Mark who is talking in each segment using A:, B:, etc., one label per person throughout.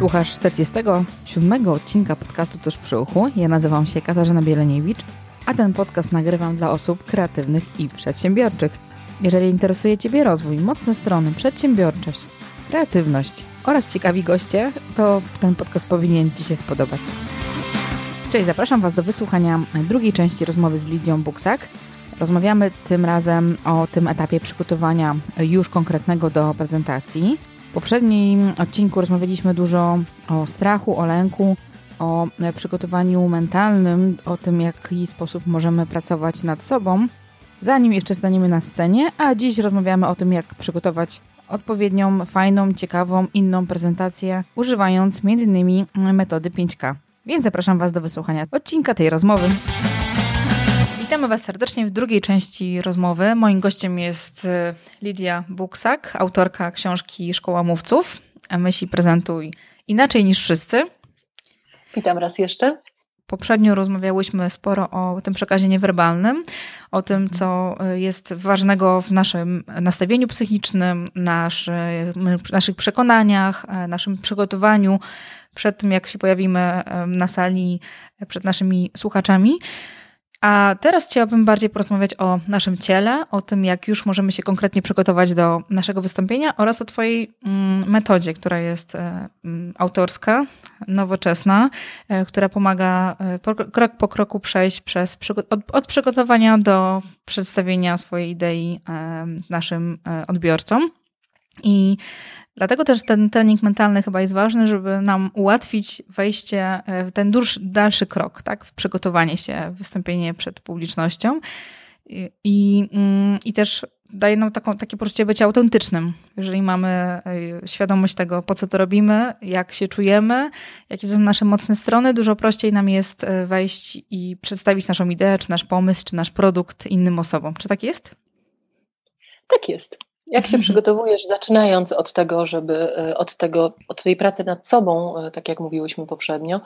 A: Słuchasz 47 odcinka podcastu Tuż przy uchu. Ja nazywam się Katarzyna Bieleniewicz, a ten podcast nagrywam dla osób kreatywnych i przedsiębiorczych. Jeżeli interesuje Ciebie rozwój, mocne strony, przedsiębiorczość, kreatywność oraz ciekawi goście, to ten podcast powinien Ci się spodobać. Cześć, zapraszam Was do wysłuchania drugiej części rozmowy z Lidią Buksak. Rozmawiamy tym razem o tym etapie przygotowania już konkretnego do prezentacji. W poprzednim odcinku rozmawialiśmy dużo o strachu, o lęku, o przygotowaniu mentalnym, o tym, w jaki sposób możemy pracować nad sobą, zanim jeszcze staniemy na scenie, a dziś rozmawiamy o tym, jak przygotować odpowiednią, fajną, ciekawą, inną prezentację, używając m.in. metody 5K. Więc zapraszam Was do wysłuchania odcinka tej rozmowy. Witamy Was serdecznie w drugiej części rozmowy. Moim gościem jest y, Lidia Buksak, autorka książki Szkoła Mówców. Myśli prezentuj inaczej niż wszyscy.
B: Witam raz jeszcze.
A: Poprzednio rozmawiałyśmy sporo o tym przekazie niewerbalnym, o tym, co y, jest ważnego w naszym nastawieniu psychicznym, naszy, naszych przekonaniach, y, naszym przygotowaniu przed tym, jak się pojawimy na sali przed naszymi słuchaczami. A teraz chciałabym bardziej porozmawiać o naszym ciele, o tym, jak już możemy się konkretnie przygotować do naszego wystąpienia oraz o Twojej mm, metodzie, która jest e, mm, autorska, nowoczesna, e, która pomaga e, krok po kroku przejść przez, od, od przygotowania do przedstawienia swojej idei naszym odbiorcom. I Dlatego też ten trening mentalny chyba jest ważny, żeby nam ułatwić wejście e, w ten dalszy krok, tak? w przygotowanie się, wystąpienie przed publicznością. I, i, mm, i też daje nam taką, takie poczucie bycia autentycznym. Jeżeli mamy e, świadomość tego, po co to robimy, jak się czujemy, jakie są nasze mocne strony, dużo prościej nam jest e, wejść i przedstawić naszą ideę, czy nasz pomysł, czy nasz produkt innym osobom. Czy tak jest?
B: Tak jest. Jak się przygotowujesz, zaczynając od tego, żeby e, od tego, od tej pracy nad sobą, e, tak jak mówiłyśmy poprzednio,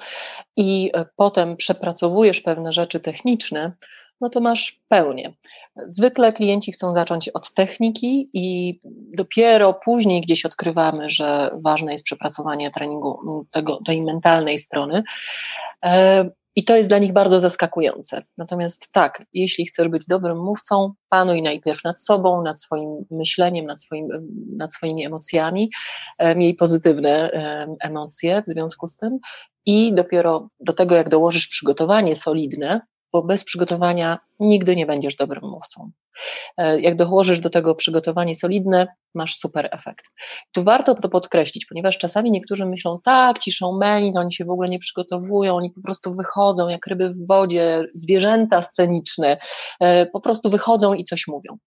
B: i e, potem przepracowujesz pewne rzeczy techniczne, no to masz pełnię. Zwykle klienci chcą zacząć od techniki i dopiero później gdzieś odkrywamy, że ważne jest przepracowanie treningu tego, tej mentalnej strony. I to jest dla nich bardzo zaskakujące. Natomiast tak, jeśli chcesz być dobrym mówcą, panuj najpierw nad sobą, nad swoim myśleniem, nad, swoim, nad swoimi emocjami, miej pozytywne emocje w związku z tym i dopiero do tego, jak dołożysz przygotowanie solidne, bo bez przygotowania nigdy nie będziesz dobrym mówcą. E, jak dołożysz do tego przygotowanie solidne, masz super efekt. Tu warto to podkreślić, ponieważ czasami niektórzy myślą, tak, ci showmeni, oni się w ogóle nie przygotowują, oni po prostu wychodzą jak ryby w wodzie, zwierzęta sceniczne, e, po prostu wychodzą i coś mówią.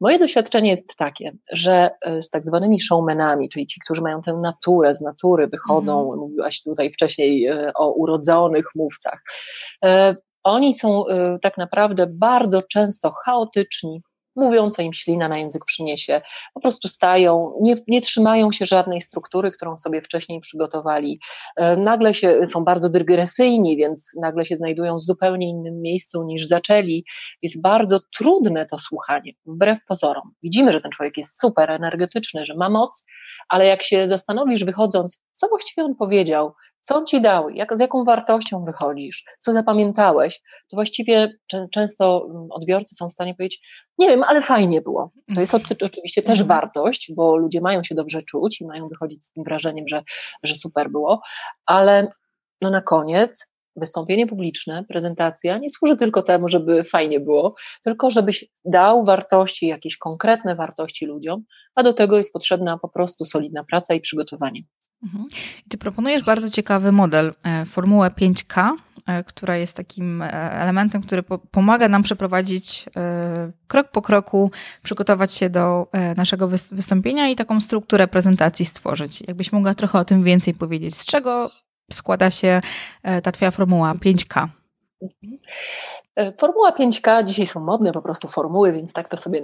B: Moje doświadczenie jest takie, że e, z tak zwanymi showmenami, czyli ci, którzy mają tę naturę, z natury wychodzą, mm. mówiłaś tutaj wcześniej o urodzonych mówcach, oni są y, tak naprawdę bardzo często chaotyczni, mówią, co im ślina na język przyniesie, po prostu stają, nie, nie trzymają się żadnej struktury, którą sobie wcześniej przygotowali. Y, nagle się, są bardzo dygresyjni, więc nagle się znajdują w zupełnie innym miejscu niż zaczęli. Jest bardzo trudne to słuchanie, wbrew pozorom. Widzimy, że ten człowiek jest super energetyczny, że ma moc, ale jak się zastanowisz wychodząc, co właściwie on powiedział, co on ci dał, jak, z jaką wartością wychodzisz, co zapamiętałeś, to właściwie często mm, odbiorcy są w stanie powiedzieć, nie wiem, ale fajnie było. To jest oczywiście też mhm. wartość, bo ludzie mają się dobrze czuć i mają wychodzić z tym wrażeniem, że, że super było, ale no na koniec wystąpienie publiczne, prezentacja nie służy tylko temu, żeby fajnie było, tylko żebyś dał wartości, jakieś konkretne wartości ludziom, a do tego jest potrzebna po prostu solidna praca i przygotowanie.
A: Mhm. Ty proponujesz bardzo ciekawy model, e, formułę 5K, e, która jest takim e, elementem, który pomaga nam przeprowadzić krok po kroku, przygotować się do naszego wystąpienia i taką strukturę prezentacji stworzyć. Jakbyś mogła trochę o tym więcej powiedzieć. Z czego składa się ta Twoja formuła 5K? Mhm.
B: Formuła 5K, dzisiaj są modne po prostu formuły, więc tak to sobie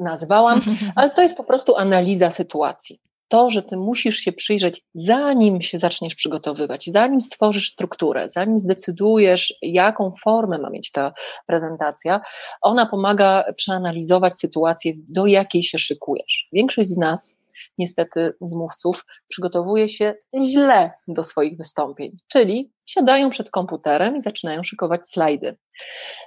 B: nazwałam, ale to jest po prostu analiza sytuacji to, że ty musisz się przyjrzeć, zanim się zaczniesz przygotowywać, zanim stworzysz strukturę, zanim zdecydujesz, jaką formę ma mieć ta prezentacja, ona pomaga przeanalizować sytuację, do jakiej się szykujesz. Większość z nas niestety z mówców przygotowuje się źle do swoich wystąpień, czyli siadają przed komputerem i zaczynają szykować slajdy.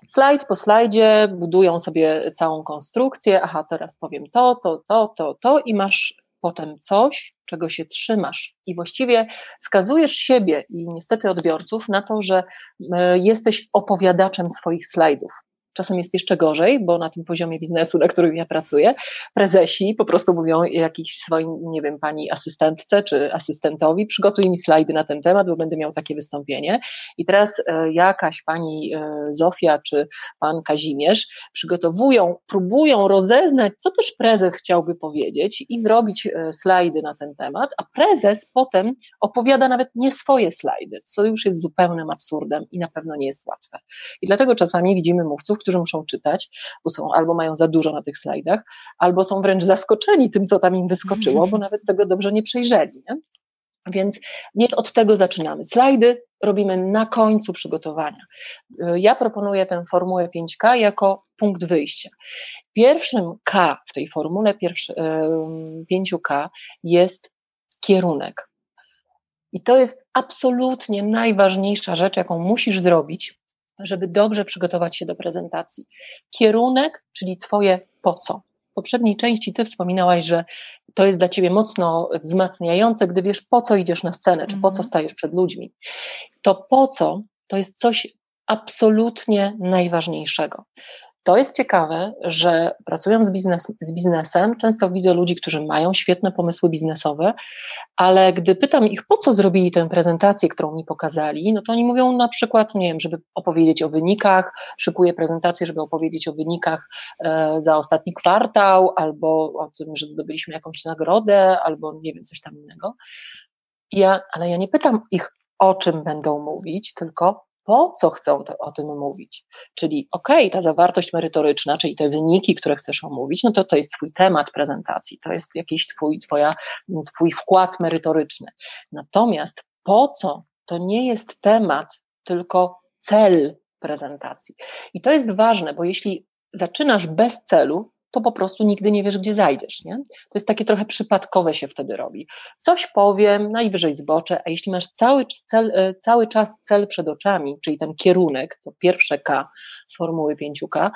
B: Slajd po slajdzie budują sobie całą konstrukcję. Aha, teraz powiem to, to, to, to, to i masz potem coś, czego się trzymasz. I właściwie skazujesz siebie i niestety odbiorców na to, że e, jesteś opowiadaczem swoich slajdów. Czasem jest jeszcze gorzej, bo na tym poziomie biznesu, na którym ja pracuję, prezesi po prostu mówią jakiejś swoim, nie wiem, pani asystentce czy asystentowi, przygotuj mi slajdy na ten temat, bo będę miał takie wystąpienie. I teraz e, jakaś pani e, Zofia czy pan Kazimierz przygotowują, próbują rozeznać, co też prezes chciałby powiedzieć i zrobić e, slajdy na ten temat, a prezes potem opowiada nawet nie swoje slajdy, co już jest zupełnym absurdem i na pewno nie jest łatwe. I dlatego czasami widzimy mówców, którzy muszą czytać, bo są albo mają za dużo na tych slajdach, albo są wręcz zaskoczeni tym, co tam im wyskoczyło, bo nawet tego dobrze nie przejrzeli. Nie? Więc nie od tego zaczynamy. Slajdy robimy na końcu przygotowania. Ja proponuję tę formułę 5K jako punkt wyjścia. Pierwszym K w tej formule 5K jest kierunek. I to jest absolutnie najważniejsza rzecz, jaką musisz zrobić, żeby dobrze przygotować się do prezentacji. Kierunek, czyli Twoje po co. W poprzedniej części Ty wspominałaś, że to jest dla Ciebie mocno wzmacniające, gdy wiesz, po co idziesz na scenę, czy po co mhm. stajesz przed ludźmi. To po co to jest coś absolutnie najważniejszego. To jest ciekawe, że pracując biznes, z biznesem, często widzę ludzi, którzy mają świetne pomysły biznesowe, ale gdy pytam ich, po co zrobili tę prezentację, którą mi pokazali, no to oni mówią na przykład, nie wiem, żeby opowiedzieć o wynikach, szykuję prezentację, żeby opowiedzieć o wynikach e, za ostatni kwartał, albo o tym, że zdobyliśmy jakąś nagrodę, albo nie wiem, coś tam innego. Ja, ale ja nie pytam ich, o czym będą mówić, tylko po co chcą to, o tym mówić. Czyli okej, okay, ta zawartość merytoryczna, czyli te wyniki, które chcesz omówić, no to to jest twój temat prezentacji, to jest jakiś twój, twoja, twój wkład merytoryczny. Natomiast po co, to nie jest temat, tylko cel prezentacji. I to jest ważne, bo jeśli zaczynasz bez celu, to po prostu nigdy nie wiesz, gdzie zajdziesz. Nie? To jest takie trochę przypadkowe się wtedy robi. Coś powiem, najwyżej zboczę, a jeśli masz cały, cel, e, cały czas cel przed oczami, czyli ten kierunek, to pierwsze K z formuły 5K,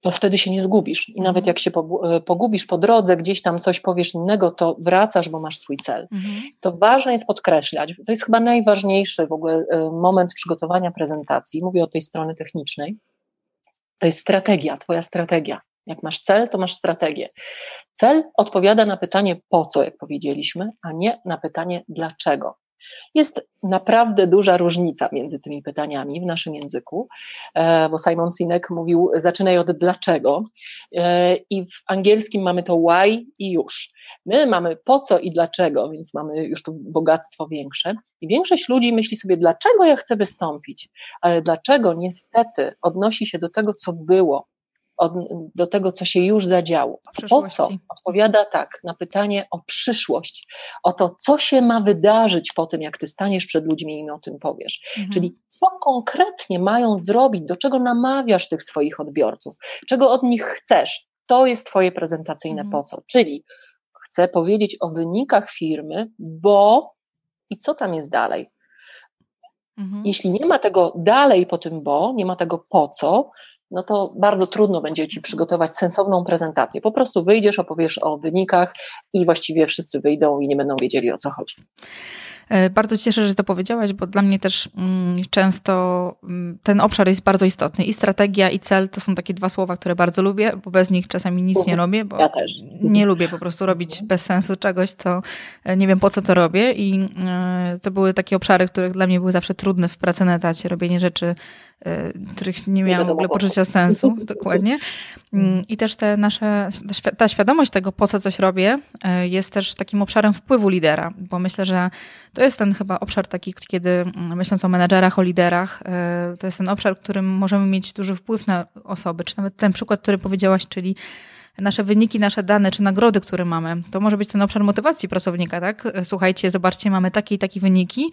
B: to wtedy się nie zgubisz. I nawet mhm. jak się e, pogubisz po drodze, gdzieś tam coś powiesz innego, to wracasz, bo masz swój cel. Mhm. To ważne jest podkreślać. To jest chyba najważniejszy w ogóle e, moment przygotowania prezentacji. Mówię o tej strony technicznej. To jest strategia, Twoja strategia. Jak masz cel, to masz strategię. Cel odpowiada na pytanie po co, jak powiedzieliśmy, a nie na pytanie dlaczego. Jest naprawdę duża różnica między tymi pytaniami w naszym języku, e, bo Simon Sinek mówił: zaczynaj od dlaczego, e, i w angielskim mamy to why i już. My mamy po co i dlaczego, więc mamy już to bogactwo większe. I większość ludzi myśli sobie, dlaczego ja chcę wystąpić, ale dlaczego niestety odnosi się do tego, co było, od, do tego, co się już zadziało. Po co? Odpowiada tak na pytanie o przyszłość, o to, co się ma wydarzyć po tym, jak ty staniesz przed ludźmi i im o tym powiesz. Mhm. Czyli co konkretnie mają zrobić, do czego namawiasz tych swoich odbiorców, czego od nich chcesz. To jest twoje prezentacyjne mhm. po co. Czyli chcę powiedzieć o wynikach firmy, bo i co tam jest dalej? Mhm. Jeśli nie ma tego dalej po tym bo, nie ma tego po co, no to bardzo trudno będzie Ci przygotować sensowną prezentację. Po prostu wyjdziesz, opowiesz o wynikach i właściwie wszyscy wyjdą i nie będą wiedzieli o co chodzi.
A: E, bardzo cieszę, że to powiedziałaś, bo dla mnie też mm, często mm, ten obszar jest bardzo istotny. I strategia, i cel to są takie dwa słowa, które bardzo lubię, bo bez nich czasami nic nie mhm. robię, bo
B: ja też.
A: nie lubię po prostu robić bez sensu czegoś, co e, nie wiem po co to robię. I e, to były takie obszary, które dla mnie były zawsze trudne w pracy na etacie, robienie rzeczy których nie miałam w ogóle poczucia sensu, dokładnie. Mm, I też te nasze, ta świadomość tego, po co coś robię, jest też takim obszarem wpływu lidera, bo myślę, że to jest ten chyba obszar taki, kiedy mm, myśląc o menedżerach, o liderach, e, to jest ten obszar, w którym możemy mieć duży wpływ na osoby, czy nawet ten przykład, który powiedziałaś, czyli nasze wyniki, nasze dane, czy nagrody, które mamy. To może być ten obszar motywacji pracownika, tak? Słuchajcie, zobaczcie, mamy takie i takie wyniki.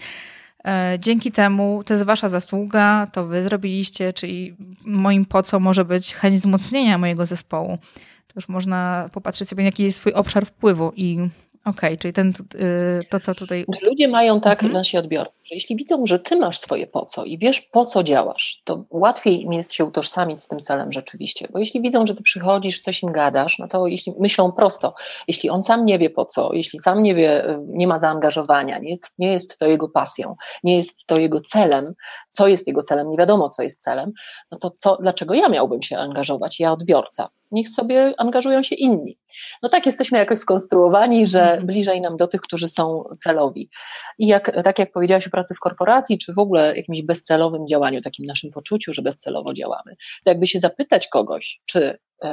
A: E, dzięki temu to jest wasza zasługa, to wy zrobiliście, czyli moim po co może być chęć wzmocnienia mojego zespołu. To już można popatrzeć sobie, jaki jest swój obszar wpływu i Okej, okay, czyli ten, y, to, co tutaj.
B: Ludzie mają tak, mhm. nasi odbiorcy, że jeśli widzą, że ty masz swoje po co i wiesz, po co działasz, to łatwiej im jest się utożsamić z tym celem rzeczywiście. Bo jeśli widzą, że ty przychodzisz, coś im gadasz, no to jeśli myślą prosto, jeśli on sam nie wie po co, jeśli sam nie wie, y, nie ma zaangażowania, nie jest, nie jest to jego pasją, nie jest to jego celem, co jest jego celem, nie wiadomo, co jest celem, no to co, dlaczego ja miałbym się angażować, ja odbiorca? Niech sobie angażują się inni. No tak jesteśmy jakoś skonstruowani, że mhm. bliżej nam do tych, którzy są celowi. I jak, tak jak powiedziałaś o pracy w korporacji, czy w ogóle jakimś bezcelowym działaniu, takim naszym poczuciu, że bezcelowo działamy, to jakby się zapytać kogoś, czy y,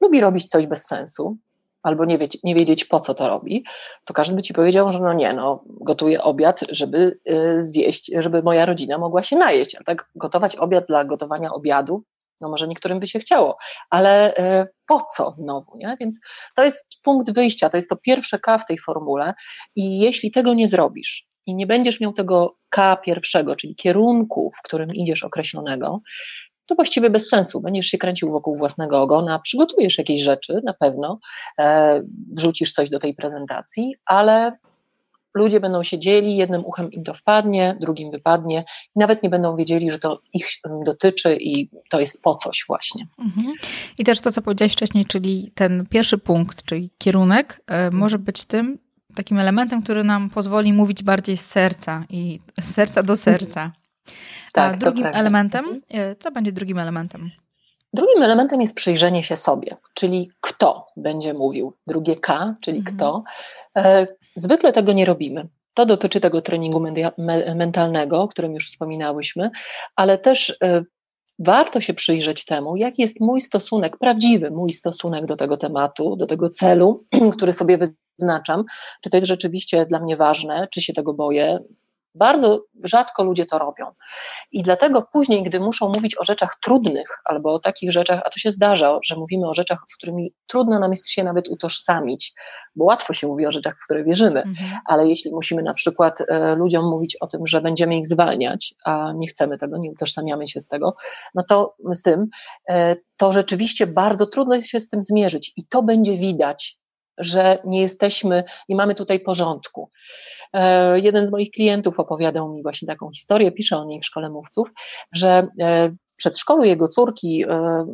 B: lubi robić coś bez sensu, albo nie, wiedzieć, nie wiedzieć po co to robi, to każdy by ci powiedział, że no nie, no gotuję obiad, żeby y, zjeść, żeby moja rodzina mogła się najeść, a tak gotować obiad dla gotowania obiadu, no może niektórym by się chciało, ale e, po co znowu, nie? Więc to jest punkt wyjścia, to jest to pierwsze K w tej formule i jeśli tego nie zrobisz i nie będziesz miał tego K pierwszego, czyli kierunku, w którym idziesz określonego, to właściwie bez sensu. Będziesz się kręcił wokół własnego ogona, przygotujesz jakieś rzeczy na pewno, e, wrzucisz coś do tej prezentacji, ale ludzie będą siedzieli, jednym uchem im to wpadnie, drugim wypadnie i nawet nie będą wiedzieli, że to ich dotyczy i to jest po coś właśnie. Mhm.
A: I też to, co powiedziałeś wcześniej, czyli ten pierwszy punkt, czyli kierunek, e, może być tym takim elementem, który nam pozwoli mówić bardziej z serca i z serca do serca. Tak, A drugim elementem, mhm. e, co będzie drugim elementem?
B: Drugim elementem jest przyjrzenie się sobie, czyli kto będzie mówił. Drugie K, czyli mhm. kto. Zwykle tego nie robimy. To dotyczy tego treningu mentalnego, o którym już wspominałyśmy, ale też e, warto się przyjrzeć temu, jaki jest mój stosunek, prawdziwy mój stosunek do tego tematu, do tego celu, który sobie wyznaczam. Czy to jest rzeczywiście dla mnie ważne, czy się tego boję, bardzo rzadko ludzie to robią. I dlatego później, gdy muszą mówić o rzeczach trudnych albo o takich rzeczach, a to się zdarza, że mówimy o rzeczach, z którymi trudno nam jest się nawet utożsamić, bo łatwo się mówi o rzeczach, w które wierzymy, mhm. ale jeśli musimy na przykład e, ludziom mówić o tym, że będziemy ich zwalniać, a nie chcemy tego, nie utożsamiamy się z tego, no to z tym, e, to rzeczywiście bardzo trudno jest się z tym zmierzyć i to będzie widać, że nie jesteśmy, nie mamy tutaj porządku. E, jeden z moich klientów opowiadał mi właśnie taką historię, pisze o niej w szkole mówców, że e, przedszkolu jego córki e,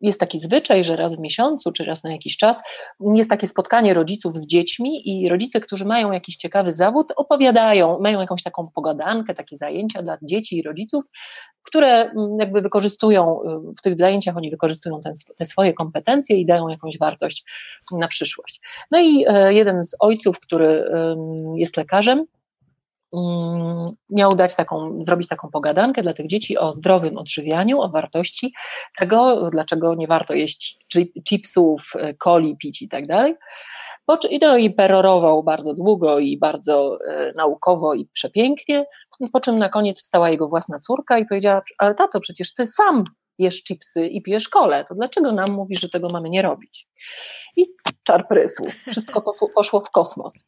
B: jest taki zwyczaj, że raz w miesiącu czy raz na jakiś czas jest takie spotkanie rodziców z dziećmi i rodzice, którzy mają jakiś ciekawy zawód, opowiadają, mają jakąś taką pogadankę, takie zajęcia dla dzieci i rodziców, które mm, jakby wykorzystują, y, w tych zajęciach oni wykorzystują te, te swoje kompetencje i dają jakąś wartość na przyszłość. No i e, jeden z ojców, który jest lekarzem, miał dać taką, zrobić taką pogadankę dla tych dzieci o zdrowym odżywianiu, o wartości tego, dlaczego nie warto jeść chipsów, e, coli, pić i tak dalej. To i perorował bardzo długo i bardzo e, naukowo i przepięknie, po czym na koniec wstała jego własna córka i powiedziała, ale tato, przecież ty sam jesz chipsy i pijesz kole, to dlaczego nam mówisz, że tego mamy nie robić? I czar prysł, wszystko poszło w kosmos.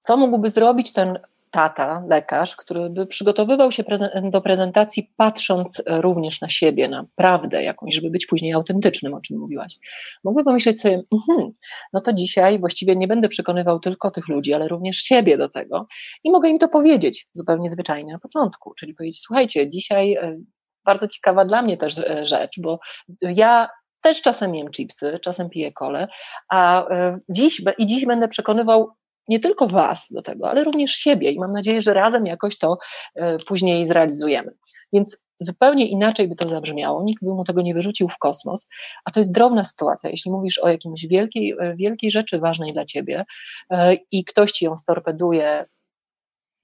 B: Co mógłby zrobić ten tata, lekarz, który by przygotowywał się do prezentacji, patrząc również na siebie, na prawdę jakąś, żeby być później autentycznym, o czym mówiłaś. Mógłby pomyśleć sobie, mm, no to dzisiaj właściwie nie będę przekonywał tylko tych ludzi, ale również siebie do tego i mogę im to powiedzieć zupełnie zwyczajnie na początku, czyli powiedzieć, słuchajcie, dzisiaj e, bardzo ciekawa dla mnie też e, rzecz, bo ja też czasem jem chipsy, czasem piję kole, a e, dziś i dziś będę przekonywał nie tylko Was do tego, ale również siebie i mam nadzieję, że razem jakoś to e, później zrealizujemy. Więc zupełnie inaczej by to zabrzmiało, nikt by mu tego nie wyrzucił w kosmos, a to jest drobna sytuacja. Jeśli mówisz o jakiejś wielkiej, e, wielkiej rzeczy ważnej dla Ciebie e, i ktoś Ci ją storpeduje,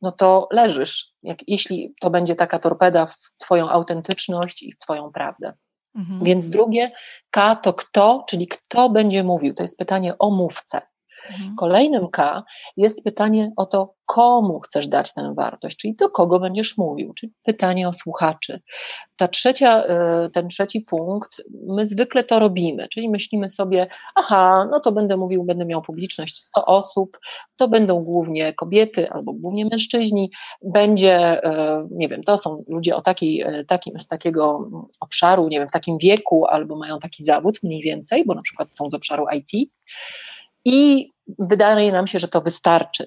B: no to leżysz, jak, jeśli to będzie taka torpeda w Twoją autentyczność i w Twoją prawdę. Mhm. Więc drugie K to kto, czyli kto będzie mówił. To jest pytanie o mówcę. Mhm. Kolejnym K jest pytanie o to, komu chcesz dać tę wartość, czyli do kogo będziesz mówił, czyli pytanie o słuchaczy. Ta trzecia, e, ten trzeci punkt, my zwykle to robimy, czyli myślimy sobie, aha, no to będę mówił, będę miał publiczność 100 osób, to będą głównie kobiety albo głównie mężczyźni, będzie, e, nie wiem, to są ludzie o takiej, e, takim, z takiego obszaru, nie wiem, w takim wieku albo mają taki zawód mniej więcej, bo na przykład są z obszaru IT i wydaje nam się, że to wystarczy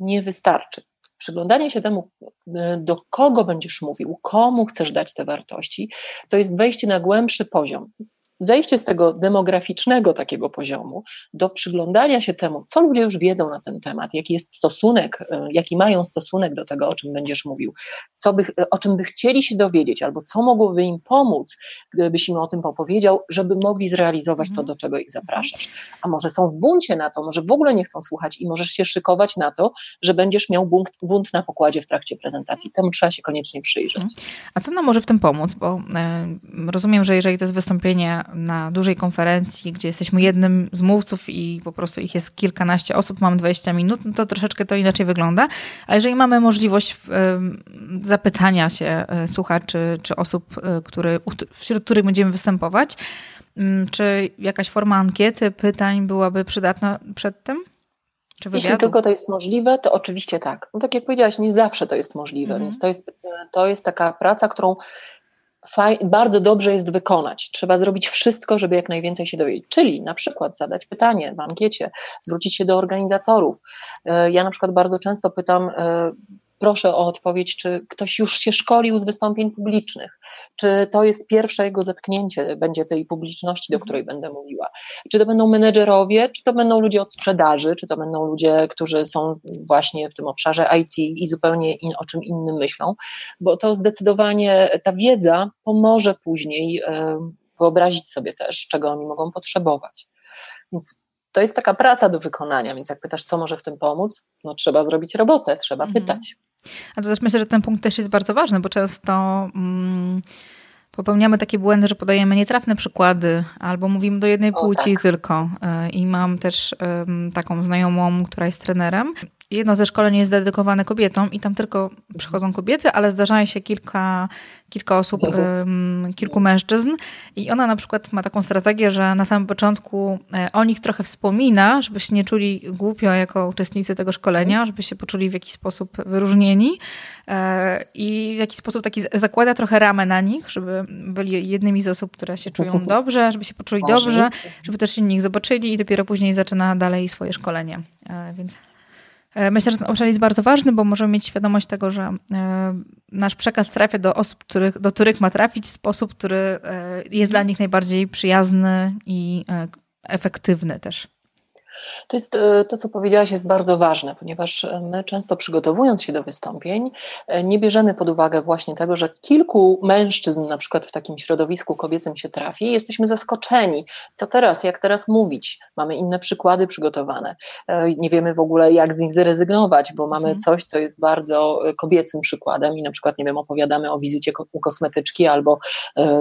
B: nie wystarczy. Przyglądanie się temu, e, do kogo będziesz mówił, komu chcesz dać te wartości, to jest wejście na głębszy poziom zejście z tego demograficznego takiego poziomu do przyglądania się temu, co ludzie już wiedzą na ten temat, jaki jest stosunek, e, jaki mają stosunek do tego, o czym będziesz mówił, co by, o czym by chcieli się dowiedzieć, albo co mogłoby im pomóc, gdybyś im o tym opowiedział, żeby mogli zrealizować to, mhm. do czego ich zapraszasz. A może są w buncie na to, może w ogóle nie chcą słuchać i możesz się szykować na to, że będziesz miał bunt, bunt na pokładzie w trakcie prezentacji. Temu trzeba się koniecznie przyjrzeć. Mhm.
A: A co nam może w tym pomóc? Bo y, rozumiem, że jeżeli to jest wystąpienie na dużej konferencji, gdzie jesteśmy jednym z mówców i po prostu ich jest kilkanaście osób, mamy 20 minut, no to troszeczkę to inaczej wygląda. A jeżeli mamy możliwość zapytania się e, słuchaczy czy osób, e, który, wśród których będziemy występować, mm, czy jakaś forma ankiety, pytań byłaby przydatna przed tym?
B: Jeśli tylko to jest możliwe, to oczywiście tak. No tak jak powiedziałaś, nie zawsze to jest możliwe, mhm. więc to jest, to jest taka praca, którą bardzo dobrze jest wykonać. Trzeba zrobić wszystko, żeby jak najwięcej się dowiedzieć. Czyli na przykład zadać pytanie w ankiecie, zwrócić się do organizatorów. E, ja na przykład bardzo często pytam, e, proszę o odpowiedź, czy ktoś już się szkolił z wystąpień publicznych, czy to jest pierwsze jego zetknięcie, będzie tej publiczności, do mhm. której będę mówiła. Czy to będą menedżerowie, czy to będą ludzie od sprzedaży, czy to będą ludzie, którzy są właśnie w tym obszarze IT i zupełnie in, o czym innym myślą, bo to zdecydowanie ta wiedza pomoże później wyobrazić sobie też, czego oni mogą potrzebować. Więc to jest taka praca do wykonania, więc jak pytasz, co może w tym pomóc, no trzeba zrobić robotę, trzeba mhm. pytać.
A: A to też myślę, że ten punkt też jest bardzo ważny, bo często mm, popełniamy takie błędy, że podajemy nietrafne przykłady albo mówimy do jednej o, płci tak. tylko. Y, I mam też taką znajomą, która jest trenerem jedno ze szkoleń jest dedykowane kobietom i tam tylko przychodzą kobiety, ale zdarzają się kilka, kilka osób, kilku mężczyzn i ona na przykład ma taką strategię, że na samym początku e, o nich trochę wspomina, żeby się nie czuli głupio jako uczestnicy tego szkolenia, żeby się poczuli w jakiś sposób wyróżnieni e, i w jakiś sposób taki zakłada trochę ramę na nich, żeby byli jednymi z osób, które się czują dobrze, żeby się poczuli dobrze, żeby też inni ich zobaczyli i dopiero później zaczyna dalej swoje szkolenie. E, więc myślę, że ten obszar jest bardzo ważny, bo możemy mieć świadomość tego, że e, nasz przekaz trafia do osób, których, do których ma trafić w sposób, który e, jest dla nich najbardziej przyjazny i efektywny też.
B: To jest e, to, co powiedziałaś, jest bardzo ważne, ponieważ e, my często przygotowując się do wystąpień, e, nie bierzemy pod uwagę właśnie tego, że kilku mężczyzn, na przykład w takim środowisku kobiecym się trafi, i jesteśmy zaskoczeni. Co teraz, jak teraz mówić? Mamy inne przykłady przygotowane. Nie wiemy w ogóle, jak z nich zrezygnować, bo mamy mhm. coś, co jest bardzo kobiecym przykładem i na przykład, nie wiem, opowiadamy o wizycie u kosmetyczki albo,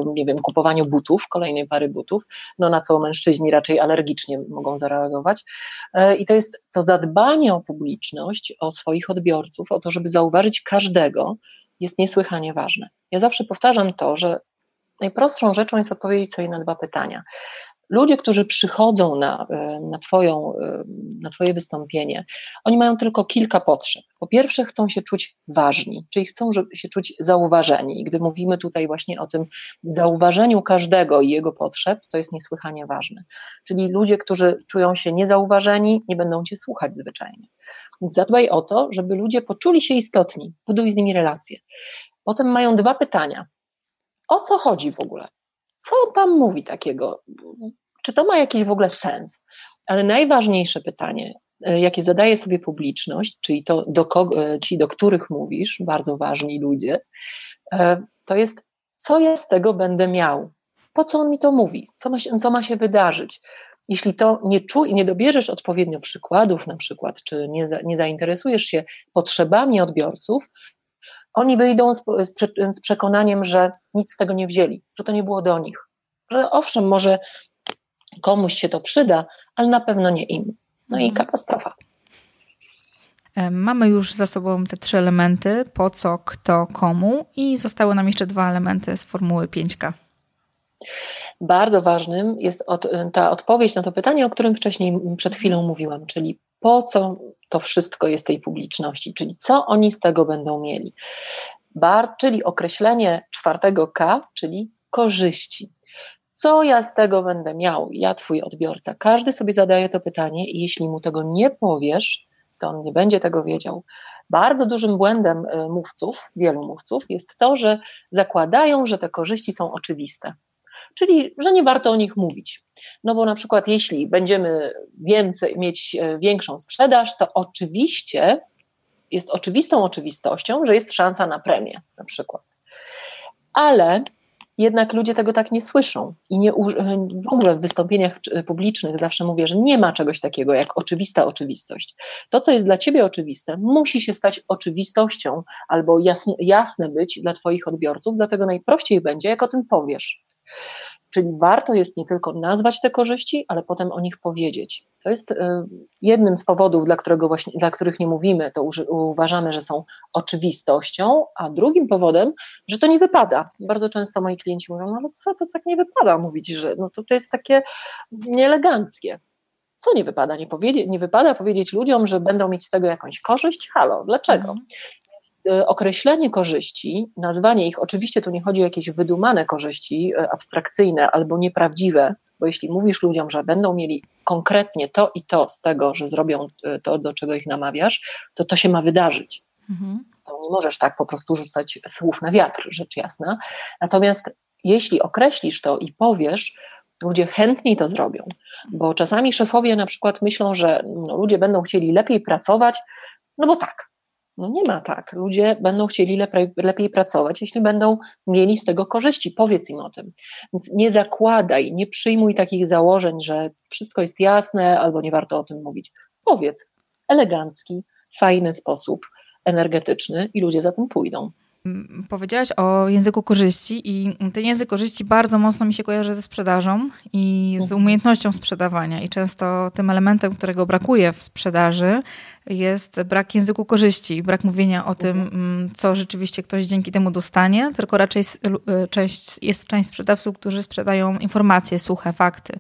B: nie wiem, kupowaniu butów, kolejnej pary butów, no na co mężczyźni raczej alergicznie mogą zareagować. E, I to jest to zadbanie o publiczność, o swoich odbiorców, o to, żeby zauważyć każdego, jest niesłychanie ważne. Ja zawsze powtarzam to, że najprostszą rzeczą jest odpowiedzieć sobie na dwa pytania. Ludzie, którzy przychodzą na, e, na, twoją, e, na Twoje wystąpienie, oni mają tylko kilka potrzeb. Po pierwsze, chcą się czuć ważni, czyli chcą się czuć zauważeni. I gdy mówimy tutaj właśnie o tym zauważeniu każdego i jego potrzeb, to jest niesłychanie ważne. Czyli ludzie, którzy czują się niezauważeni, nie będą Cię słuchać zwyczajnie. Więc zadbaj o to, żeby ludzie poczuli się istotni, buduj z nimi relacje. Potem mają dwa pytania. O co chodzi w ogóle? Co on tam mówi takiego? Czy to ma jakiś w ogóle sens? Ale najważniejsze pytanie, e, jakie zadaje sobie publiczność, czyli to, do, kogo, e, czyli do których mówisz, bardzo ważni ludzie, e, to jest, co ja z tego będę miał? Po co on mi to mówi? Co ma się, co ma się wydarzyć? Jeśli to nie czuj, nie dobierzesz odpowiednio przykładów, na przykład, czy nie, nie zainteresujesz się potrzebami odbiorców, oni wyjdą z, z, przekonaniem, że nic z tego nie wzięli, że to nie było do nich. Że owszem, może komuś się to przyda, ale na pewno nie im. No mhm. i katastrofa.
A: E, mamy już za sobą te trzy elementy: po co, kto, komu, i zostały nam jeszcze dwa elementy z formuły 5K.
B: Bardzo ważnym jest od, ta odpowiedź na to pytanie, o którym wcześniej przed chwilą mówiłam, czyli po co to wszystko jest tej publiczności, czyli co oni z tego będą mieli. Bar, czyli określenie czwartego K, czyli korzyści. Co ja z tego będę miał, ja, twój odbiorca? Każdy sobie zadaje to pytanie, i jeśli mu tego nie powiesz, to on nie będzie tego wiedział. Bardzo dużym błędem y, mówców, wielu mówców, jest to, że zakładają, że te korzyści są oczywiste. Czyli, że nie warto o nich mówić. No bo na przykład, jeśli będziemy więcej, mieć e, większą sprzedaż, to oczywiście jest oczywistą oczywistością, że jest szansa na premię, na przykład. Ale jednak ludzie tego tak nie słyszą i nie, w ogóle w wystąpieniach publicznych zawsze mówię, że nie ma czegoś takiego jak oczywista oczywistość. To, co jest dla ciebie oczywiste, musi się stać oczywistością albo jasne, jasne być dla twoich odbiorców, dlatego najprościej będzie, jak o tym powiesz. Czyli warto jest nie tylko nazwać te korzyści, ale potem o nich powiedzieć. To jest y, jednym z powodów, dla, którego właśnie, dla których nie mówimy, to uważamy, że są oczywistością, a drugim powodem, że to nie wypada. Bardzo często moi klienci mówią, no ale co, to tak nie wypada mówić, że no to, to jest takie nieeleganckie. Co nie wypada? Nie, powiedzieć, nie wypada powiedzieć ludziom, że będą mieć z tego jakąś korzyść? Halo, dlaczego? Y, określenie korzyści, nazwanie ich, oczywiście tu nie chodzi o jakieś wydumane korzyści, y, abstrakcyjne albo nieprawdziwe, bo jeśli mówisz ludziom, że będą mieli konkretnie to i to z tego, że zrobią y, to, do czego ich namawiasz, to to się ma wydarzyć. Mhm. Nie możesz tak po prostu rzucać słów na wiatr, rzecz jasna. Natomiast jeśli określisz to i powiesz, ludzie chętniej to zrobią, bo czasami szefowie na przykład myślą, że no, ludzie będą chcieli lepiej pracować, no bo tak, no nie ma tak. Ludzie będą chcieli lepiej, lepiej, pracować, jeśli będą mieli z tego korzyści. Powiedz im o tym. Więc nie zakładaj, nie przyjmuj takich założeń, że wszystko jest jasne albo nie warto o tym mówić. Powiedz elegancki, fajny sposób, energetyczny i ludzie za tym pójdą.
A: Powiedziałaś o języku korzyści i ten język korzyści bardzo mocno mi się kojarzy ze sprzedażą i z mhm. umiejętnością sprzedawania i często tym elementem, którego brakuje w sprzedaży jest brak języku korzyści, brak mówienia o tym, mhm. mm, co rzeczywiście ktoś dzięki temu dostanie, tylko raczej część, jest część sprzedawców, którzy sprzedają informacje, suche fakty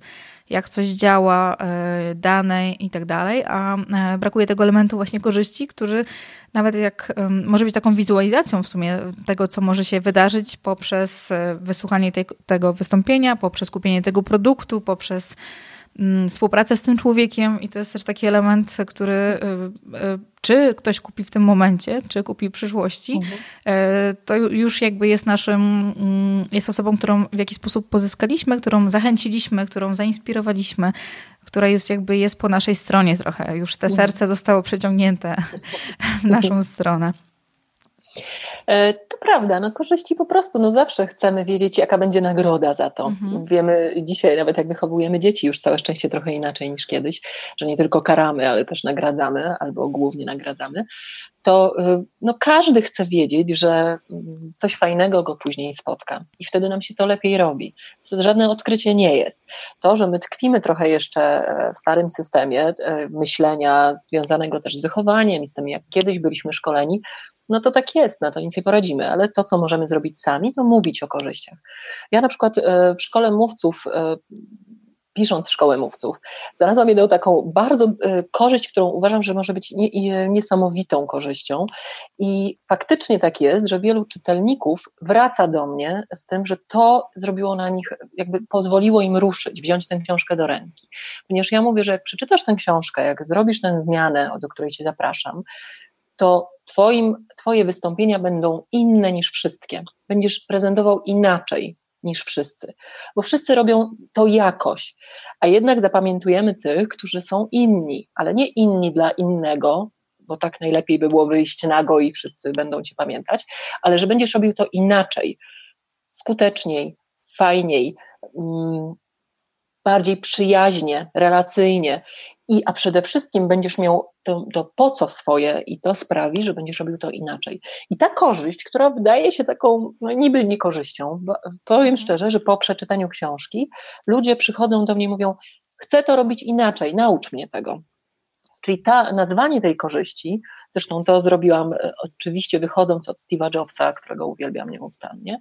A: jak coś działa, e, dane i tak dalej, a e, brakuje tego elementu właśnie korzyści, który nawet jak może być taką wizualizacją w sumie tego, co może się wydarzyć poprzez e, wysłuchanie tego wystąpienia, poprzez kupienie tego produktu, poprzez współpracę z tym człowiekiem i to jest też taki element, który y, y, czy ktoś kupi w tym momencie, czy kupi w przyszłości, mhm. Y, to już jakby jest naszym, mm, jest osobą, którą w jakiś sposób pozyskaliśmy, którą zachęciliśmy, którą zainspirowaliśmy, która już jakby jest po naszej stronie trochę. Już te mhm. serce zostało przeciągnięte w naszą stronę.
B: E, to prawda, no korzyści po prostu, no zawsze chcemy wiedzieć, jaka będzie nagroda za to. Mhm. Wiemy dzisiaj, nawet jak wychowujemy dzieci, już całe szczęście trochę inaczej niż kiedyś, że nie tylko karamy, ale też nagradzamy, albo głównie nagradzamy, to y, no, każdy chce wiedzieć, że mm, coś fajnego go później spotka i wtedy nam się to lepiej robi. To żadne odkrycie nie jest. To, że my tkwimy trochę jeszcze e, w starym systemie e, myślenia związanego też z wychowaniem i z tym, jak kiedyś byliśmy szkoleni, no to tak jest, na to nic nie poradzimy, ale to, co możemy zrobić sami, to mówić o korzyściach. Ja na przykład e, w szkole mówców e, pisząc szkołę mówców, znalazłam jedną taką bardzo e, korzyść, którą uważam, że może być niesamowitą korzyścią. I faktycznie tak jest, że wielu czytelników wraca do mnie z tym, że to zrobiło na nich, jakby pozwoliło im ruszyć, wziąć tę książkę do ręki. Ponieważ ja mówię, że jak przeczytasz tę książkę, jak zrobisz tę zmianę, do której Cię zapraszam, to twoim, Twoje wystąpienia będą inne niż wszystkie. Będziesz prezentował inaczej niż wszyscy, bo wszyscy robią to jakoś, a jednak zapamiętujemy tych, którzy są inni, ale nie inni dla innego, bo tak najlepiej by było wyjść nago i wszyscy będą Cię pamiętać, ale że będziesz robił to inaczej, skuteczniej, fajniej, mm, bardziej przyjaźnie, relacyjnie i, a przede wszystkim będziesz miał to, to po co swoje i to sprawi, że będziesz robił to inaczej. I ta korzyść, która wydaje się taką no, niby niekorzyścią, powiem mhm. szczerze, że po przeczytaniu książki ludzie przychodzą do mnie i mówią, chcę to robić inaczej, naucz mnie tego. Czyli ta, nazwanie tej korzyści, zresztą to zrobiłam e, oczywiście wychodząc od Steve'a Jobsa, którego uwielbiam nieustannie,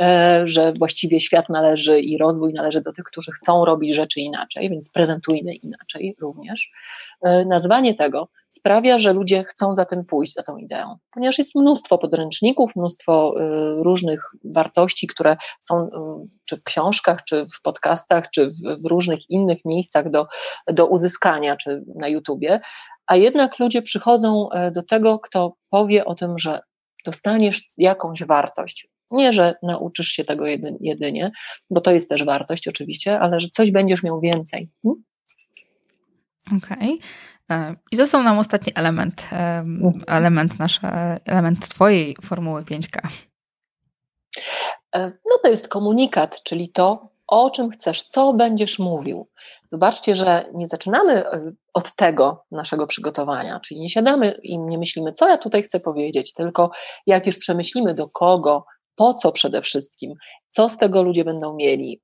B: e, że właściwie świat należy i rozwój należy do tych, którzy chcą robić rzeczy inaczej, więc prezentujmy inaczej również. E, nazwanie tego sprawia, że ludzie chcą za tym pójść, za tą ideą, ponieważ jest mnóstwo podręczników, mnóstwo różnych wartości, które są czy w książkach, czy w podcastach, czy w, różnych innych miejscach do, do uzyskania, czy na YouTubie, a jednak ludzie przychodzą e, do tego, kto powie o tym, że dostaniesz jakąś wartość. Nie, że nauczysz się tego jedynie, bo to jest też wartość oczywiście, ale że coś będziesz miał więcej. Hmm?
A: Okej. Okay. I został nam ostatni element, element, nasze, element Twojej formuły 5K.
B: E, no to jest komunikat, czyli to, o czym chcesz, co będziesz mówił. Zobaczcie, że nie zaczynamy e, od tego naszego przygotowania, czyli nie siadamy i nie myślimy, co ja tutaj chcę powiedzieć, tylko jak już przemyślimy do kogo, po co przede wszystkim, co z tego ludzie będą mieli,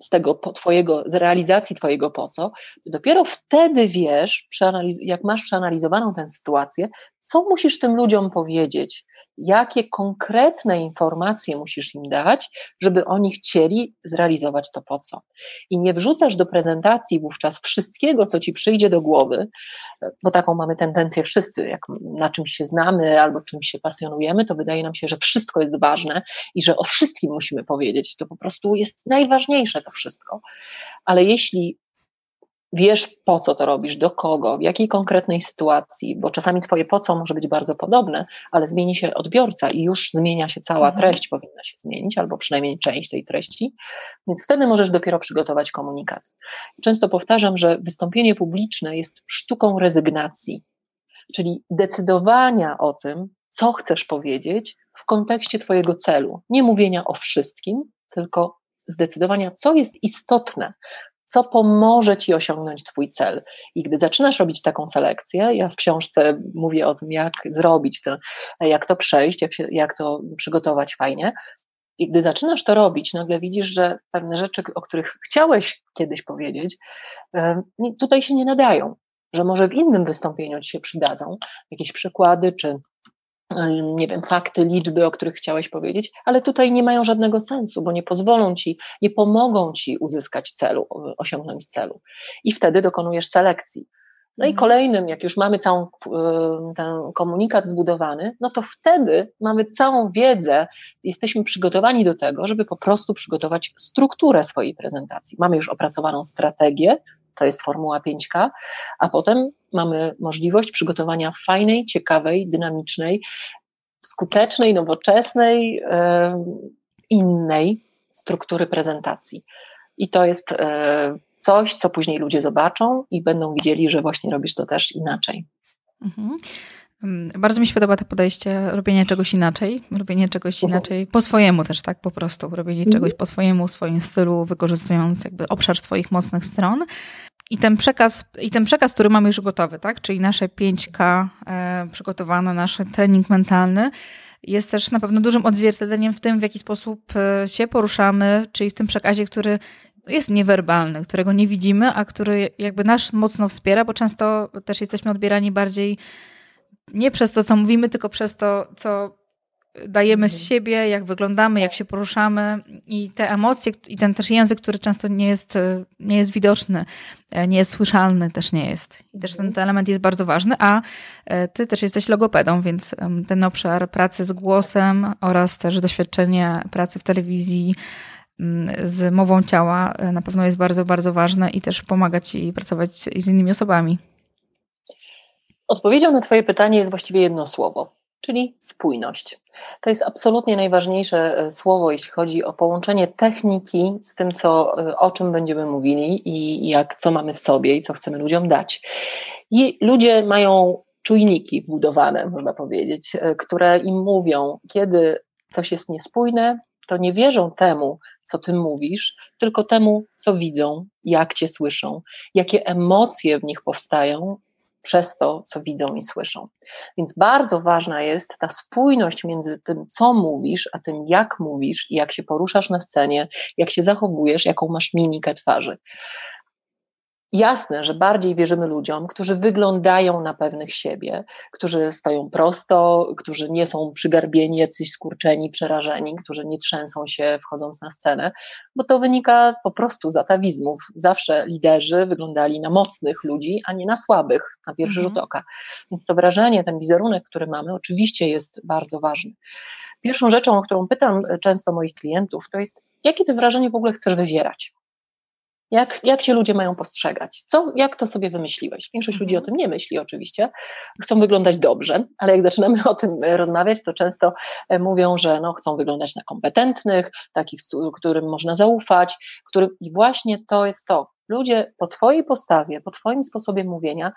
B: z tego twojego, z realizacji twojego po co, to dopiero wtedy wiesz, jak masz przeanalizowaną tę sytuację, co musisz tym ludziom powiedzieć, jakie konkretne informacje musisz im dać, żeby oni chcieli zrealizować to po co. I nie wrzucasz do prezentacji wówczas wszystkiego, co ci przyjdzie do głowy, bo taką mamy tendencję wszyscy, jak na czymś się znamy albo czymś się pasjonujemy, to wydaje nam się, że wszystko jest ważne i że o wszystkim musimy powiedzieć. To po prostu jest najważniejsze to wszystko. Ale jeśli wiesz po co to robisz, do kogo, w jakiej konkretnej sytuacji, bo czasami twoje po co może być bardzo podobne, ale zmieni się odbiorca i już zmienia się cała mhm. treść, powinna się zmienić, albo przynajmniej część tej treści, więc wtedy możesz dopiero przygotować komunikat. Często powtarzam, że wystąpienie publiczne jest sztuką rezygnacji, czyli decydowania o tym, co chcesz powiedzieć w kontekście twojego celu. Nie mówienia o wszystkim, tylko zdecydowania, co jest istotne, co pomoże ci osiągnąć Twój cel. I gdy zaczynasz robić taką selekcję, ja w książce mówię o tym, jak zrobić to, jak to przejść, jak, się, jak to przygotować fajnie. I gdy zaczynasz to robić, nagle widzisz, że pewne rzeczy, o których chciałeś kiedyś powiedzieć, tutaj się nie nadają, że może w innym wystąpieniu ci się przydadzą jakieś przykłady czy nie wiem, fakty, liczby, o których chciałeś powiedzieć, ale tutaj nie mają żadnego sensu, bo nie pozwolą ci, nie pomogą ci uzyskać celu, osiągnąć celu. I wtedy dokonujesz selekcji. No i mhm. kolejnym, jak już mamy całą ten komunikat zbudowany, no to wtedy mamy całą wiedzę, jesteśmy przygotowani do tego, żeby po prostu przygotować strukturę swojej prezentacji. Mamy już opracowaną strategię, to jest formuła 5K, a potem mamy możliwość przygotowania fajnej, ciekawej, dynamicznej, skutecznej, nowoczesnej, innej struktury prezentacji. I to jest e, coś, co później ludzie zobaczą i będą widzieli, że właśnie robisz to też inaczej. Mhm.
A: Mm, bardzo mi się podoba to podejście robienia czegoś inaczej, robienie czegoś inaczej po swojemu też, tak po prostu, robienie mhm. czegoś po swojemu, w swoim stylu, wykorzystując jakby obszar swoich mocnych stron. I ten przekaz, i ten przekaz, który mamy już gotowy, tak? Czyli nasze 5K e, przygotowane, nasz trening mentalny, jest też na pewno dużym odzwierciedleniem w tym, w jaki sposób e, się poruszamy, czyli w tym przekazie, który jest niewerbalny, którego nie widzimy, a który jakby nas mocno wspiera, bo często też jesteśmy odbierani bardziej nie przez to, co mówimy, tylko przez to, co dajemy z mhm. siebie, jak wyglądamy, jak się poruszamy i te emocje i ten też język, który często nie jest, nie jest widoczny, e, nie jest słyszalny, też nie jest. I też ten, mhm. ten element jest bardzo ważny, a e, ty też jesteś logopedą, więc ten obszar pracy z głosem oraz też doświadczenie pracy w telewizji mm, z mową ciała e, na pewno jest bardzo, bardzo ważne i też pomaga ci pracować z innymi osobami.
B: Odpowiedzią na Twoje pytanie jest właściwie jedno słowo czyli spójność. To jest absolutnie najważniejsze e, słowo, jeśli chodzi o połączenie techniki z tym, co, e, o czym będziemy mówili i jak, co mamy w sobie i co chcemy ludziom dać. I ludzie mają czujniki wbudowane, można powiedzieć, e, które im mówią, kiedy coś jest niespójne, to nie wierzą temu, co ty mówisz, tylko temu, co widzą, jak cię słyszą, jakie emocje w nich powstają przez to, co widzą i słyszą. Więc bardzo ważna jest ta spójność między tym, co mówisz, a tym, jak mówisz i jak się poruszasz na scenie, jak się zachowujesz, jaką masz mimikę twarzy. Jasne, że bardziej wierzymy ludziom, którzy wyglądają na pewnych siebie, którzy stoją prosto, którzy nie są przygarbieni, jacyś skurczeni, przerażeni, którzy nie trzęsą się wchodząc na scenę, bo to wynika po prostu z atawizmów. Zawsze liderzy wyglądali na mocnych ludzi, a nie na słabych, na pierwszy mhm. rzut oka. Więc to wrażenie, ten wizerunek, który mamy, oczywiście jest bardzo ważny. Pierwszą rzeczą, o którą pytam często moich klientów, to jest, jakie ty wrażenie w ogóle chcesz wywierać? Jak, jak się ludzie mają postrzegać? Co, jak to sobie wymyśliłeś? Większość ludzi o mhm. tym nie myśli oczywiście. Chcą wyglądać dobrze, ale jak zaczynamy o tym e, rozmawiać, to często e, mówią, że no, chcą wyglądać na kompetentnych, takich, którym można zaufać, którym... i właśnie to jest to. Ludzie po Twojej postawie, po Twoim sposobie mówienia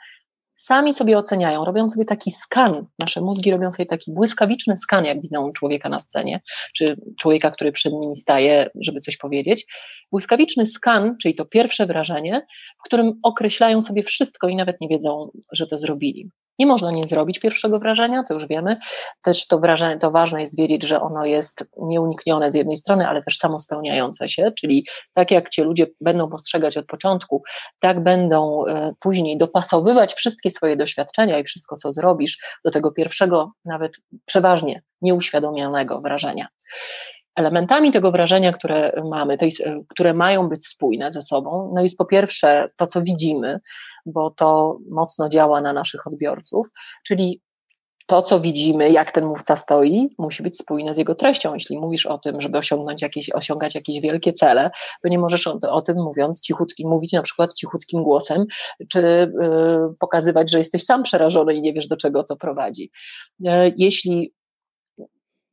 B: sami sobie oceniają, robią sobie taki skan, nasze mózgi robią sobie taki błyskawiczny skan, jak widzą człowieka na scenie, czy człowieka, który przed nimi staje, żeby coś powiedzieć. Błyskawiczny skan, czyli to pierwsze wrażenie, w którym określają sobie wszystko i nawet nie wiedzą, że to zrobili. Nie można nie zrobić pierwszego wrażenia, to już wiemy. Też to wrażenie, to ważne jest wiedzieć, że ono jest nieuniknione z jednej strony, ale też samospełniające się, czyli tak jak cię ludzie będą postrzegać od początku, tak będą e, później dopasowywać wszystkie swoje doświadczenia i wszystko, co zrobisz, do tego pierwszego, nawet przeważnie nieuświadomionego wrażenia. Elementami tego wrażenia, które mamy, jest, które mają być spójne ze sobą, no jest po pierwsze to, co widzimy, bo to mocno działa na naszych odbiorców, czyli to, co widzimy, jak ten mówca stoi, musi być spójne z jego treścią. Jeśli mówisz o tym, żeby osiągnąć jakieś, osiągać jakieś wielkie cele, to nie możesz o, o tym mówiąc cichutkim, mówić na przykład cichutkim głosem, czy yy, pokazywać, że jesteś sam przerażony i nie wiesz, do czego to prowadzi. Yy, jeśli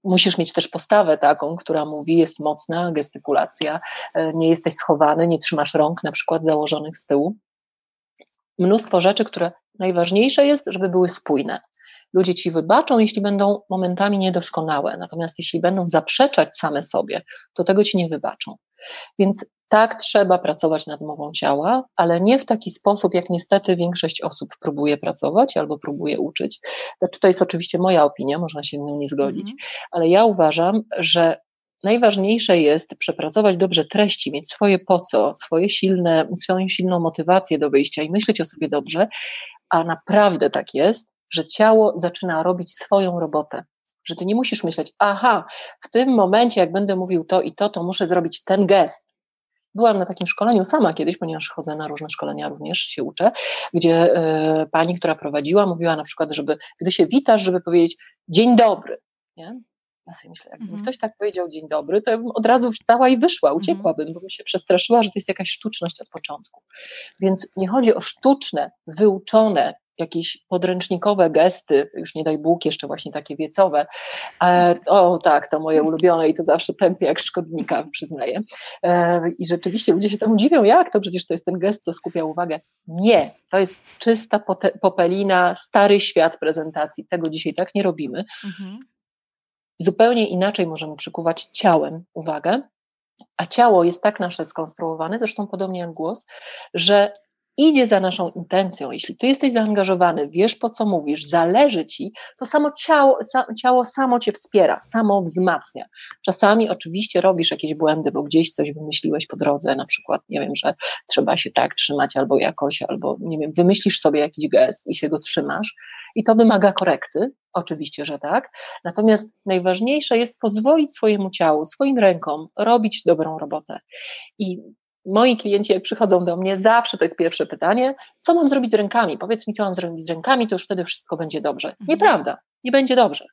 B: musisz mieć też postawę taką, która mówi, jest mocna gestykulacja, yy, nie jesteś schowany, nie trzymasz rąk na przykład założonych z tyłu, mnóstwo rzeczy, które najważniejsze jest, żeby były spójne. Ludzie ci wybaczą, jeśli będą momentami niedoskonałe, natomiast jeśli będą zaprzeczać same sobie, to tego ci nie wybaczą. Więc tak trzeba pracować nad mową ciała, ale nie w taki sposób, jak niestety większość osób próbuje pracować albo próbuje uczyć. Znaczy, to jest oczywiście moja opinia, można się z nią nie zgodzić, mm. ale ja uważam, że najważniejsze jest przepracować dobrze treści, mieć swoje po co, swoje silne, swoją silną motywację do wyjścia i myśleć o sobie dobrze, a naprawdę tak jest, że ciało zaczyna robić swoją robotę. Że ty nie musisz myśleć, aha, w tym momencie, jak będę mówił to i to, to muszę zrobić ten gest. Byłam na takim szkoleniu sama kiedyś, ponieważ chodzę na różne szkolenia, również się uczę, gdzie y, pani, która prowadziła, mówiła na przykład, żeby gdy się witasz, żeby powiedzieć dzień dobry. Nie? Ja sobie myślę, jakby mm. ktoś tak powiedział dzień dobry, to ja bym od razu wstała i wyszła, mhm. uciekłabym, bo bym się przestraszyła, że to jest jakaś sztuczność od początku. Więc nie chodzi o sztuczne, wyuczone, jakieś podręcznikowe gesty, już nie daj Bóg, jeszcze właśnie takie wiecowe. E, o tak, to moje ulubione i to zawsze tępie jak szkodnika, przyznaję. E, I rzeczywiście ludzie się temu dziwią, jak to przecież to jest ten gest, co skupia uwagę. Nie, to jest czysta popelina, stary świat prezentacji. Tego dzisiaj tak nie robimy. Mhm. Zupełnie inaczej możemy przykuwać ciałem uwagę, a ciało jest tak nasze skonstruowane, zresztą podobnie jak głos, że idzie za naszą intencją, jeśli ty jesteś zaangażowany, wiesz po co mówisz, zależy ci, to samo ciało, ciało samo cię wspiera, samo wzmacnia. Czasami oczywiście robisz jakieś błędy, bo gdzieś coś wymyśliłeś po drodze, na przykład, nie wiem, że trzeba się tak trzymać albo jakoś, albo nie wiem, wymyślisz sobie jakiś gest i się go trzymasz i to wymaga korekty, oczywiście, że tak. Natomiast najważniejsze jest pozwolić swojemu ciału, swoim rękom robić dobrą robotę. I moi klienci, jak przychodzą do mnie, zawsze to jest pierwsze pytanie: co mam zrobić z rękami? Powiedz mi, co mam zrobić z rękami, to już wtedy wszystko będzie dobrze. Mhm. Nieprawda, nie będzie dobrze.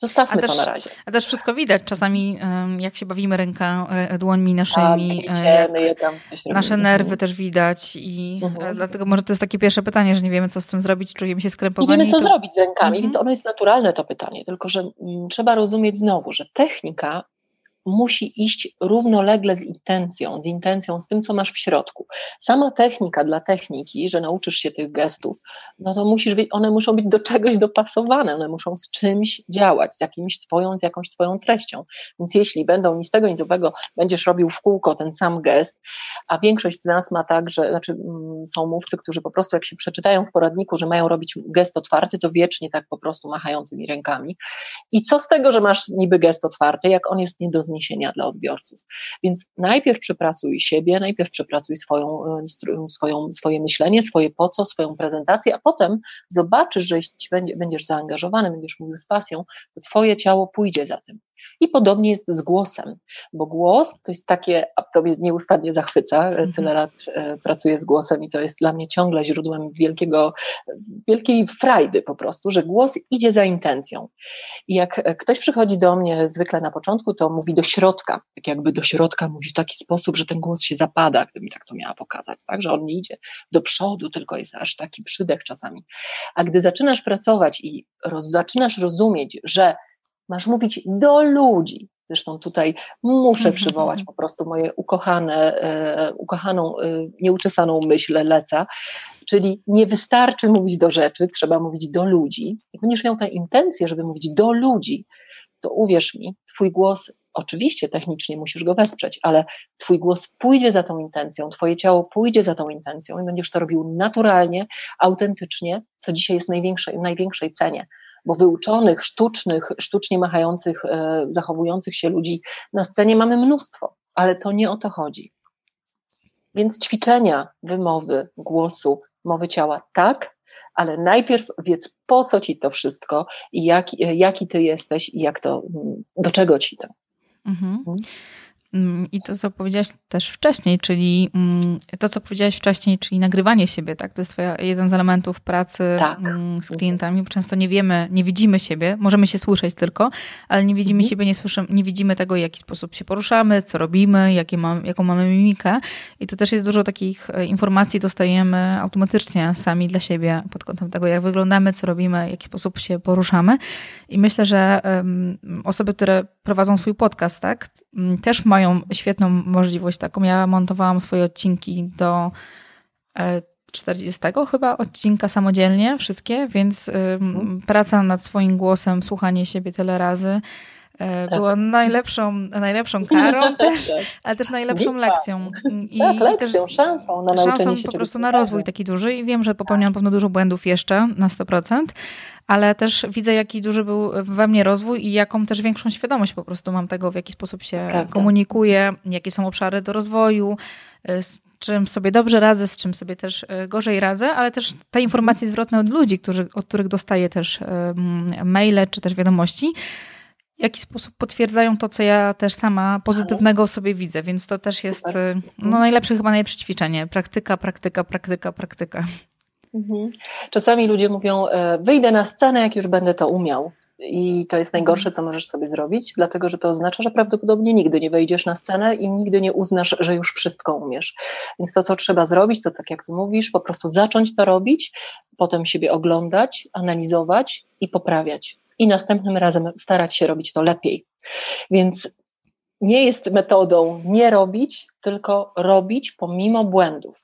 B: Zostawmy też, to na razie.
A: A też wszystko widać. Czasami, jak się bawimy ręka, dłońmi naszymi,
B: tak, je tam,
A: nasze nerwy też widać. I mhm. dlatego może to jest takie pierwsze pytanie, że nie wiemy, co z tym zrobić, czujemy się skrępowani.
B: Nie wiemy, co to... zrobić z rękami, mhm. więc ono jest naturalne, to pytanie. Tylko, że m, trzeba rozumieć znowu, że technika musi iść równolegle z intencją, z intencją, z tym, co masz w środku. Sama technika dla techniki, że nauczysz się tych gestów, no to musisz, one muszą być do czegoś dopasowane, one muszą z czymś działać, z jakimś twoją, z jakąś twoją treścią. Więc jeśli będą nic tego, nic owego, będziesz robił w kółko ten sam gest, a większość z nas ma tak, że, znaczy mm, są mówcy, którzy po prostu jak się przeczytają w poradniku, że mają robić gest otwarty, to wiecznie tak po prostu machają tymi rękami. I co z tego, że masz niby gest otwarty, jak on jest nie do? Podniesienia dla odbiorców. Więc najpierw przepracuj siebie, najpierw przepracuj swoją, e, swoją, swoje myślenie, swoje po co, swoją prezentację, a potem zobaczysz, że jeśli będziesz zaangażowany, będziesz mówił z pasją, to twoje ciało pójdzie za tym. I podobnie jest z głosem, bo głos to jest takie, a to mnie nieustannie zachwyca, mhm. tyle lat e, pracuję z głosem i to jest dla mnie ciągle źródłem wielkiego, wielkiej frajdy po prostu, że głos idzie za intencją. I jak ktoś przychodzi do mnie zwykle na początku, to mówi do środka, tak jakby do środka mówi w taki sposób, że ten głos się zapada, gdybym mi tak to miała pokazać, tak, że on nie idzie do przodu, tylko jest aż taki przydech czasami. A gdy zaczynasz pracować i roz, zaczynasz rozumieć, że masz mówić do ludzi. Zresztą tutaj muszę mhm, przywołać mhm. po prostu moje ukochane, e, ukochaną, e, nieuczesaną myśl Leca, czyli nie wystarczy mówić do rzeczy, trzeba mówić do ludzi. Jak będziesz miał tę intencję, żeby mówić do ludzi, to uwierz mi, twój głos, oczywiście technicznie musisz go wesprzeć, ale twój głos pójdzie za tą intencją, twoje ciało pójdzie za tą intencją i będziesz to robił naturalnie, autentycznie, co dzisiaj jest największej, największej cenie bo wyuczonych, sztucznych, sztucznie machających, e, zachowujących się ludzi na scenie mamy mnóstwo, ale to nie o to chodzi. Więc ćwiczenia wymowy, głosu, mowy ciała tak, ale najpierw wiedz po co ci to wszystko i jak, jaki ty jesteś i jak to, do czego ci to. Mhm.
A: Mm, I to, co powiedziałaś też wcześniej, czyli mm, to, co powiedziałaś wcześniej, czyli nagrywanie siebie, tak? To jest twoja, jeden z elementów pracy tak. Mm, z klientami, bo często nie wiemy, nie widzimy siebie, możemy się słyszeć tylko, ale nie widzimy mhm. siebie, nie słyszymy, nie widzimy tego, w jaki sposób się poruszamy, co robimy, jakie mam, jaką mamy mimikę. I to też jest dużo takich e, informacji dostajemy automatycznie sami dla siebie pod kątem tego, jak wyglądamy, co robimy, w jaki sposób się poruszamy. I myślę, że um, osoby, które prowadzą swój podcast, tak, też mają świetną możliwość taką. Ja montowałam swoje odcinki do 40 e, chyba odcinka samodzielnie, wszystkie, więc mhm. praca nad swoim głosem, słuchanie siebie tyle razy tak. było najlepszą, najlepszą karą też, tak. ale też najlepszą lekcją.
B: I tak, lekcją, też szansą na
A: szansą po prostu na rozwój taki duży i wiem, że popełniam pewno dużo błędów jeszcze na 100%, ale też widzę, jaki duży był we mnie rozwój i jaką też większą świadomość po prostu mam tego, w jaki sposób się Prawda. komunikuję, jakie są obszary do rozwoju, y, z czym sobie dobrze radzę, z czym sobie też y, gorzej radzę, ale też te informacje zwrotne od ludzi, którzy, od których dostaję też maile czy też wiadomości, w jaki sposób potwierdzają to, co ja też sama pozytywnego sobie widzę, więc to też jest y, no, najlepsze, chyba najlepsze ćwiczenie. Praktyka, praktyka, praktyka, praktyka.
B: Mhm. Czasami ludzie mówią, e, wyjdę na scenę, jak już będę to umiał. I to jest najgorsze, co możesz sobie zrobić, dlatego że to oznacza, że prawdopodobnie nigdy nie wejdziesz na scenę i nigdy nie uznasz, że już wszystko umiesz. Więc to, co trzeba zrobić, to tak jak ty mówisz, po prostu zacząć to robić, potem siebie oglądać, analizować i poprawiać. I następnym razem starać się robić to lepiej. Więc nie jest metodą nie robić, tylko robić pomimo błędów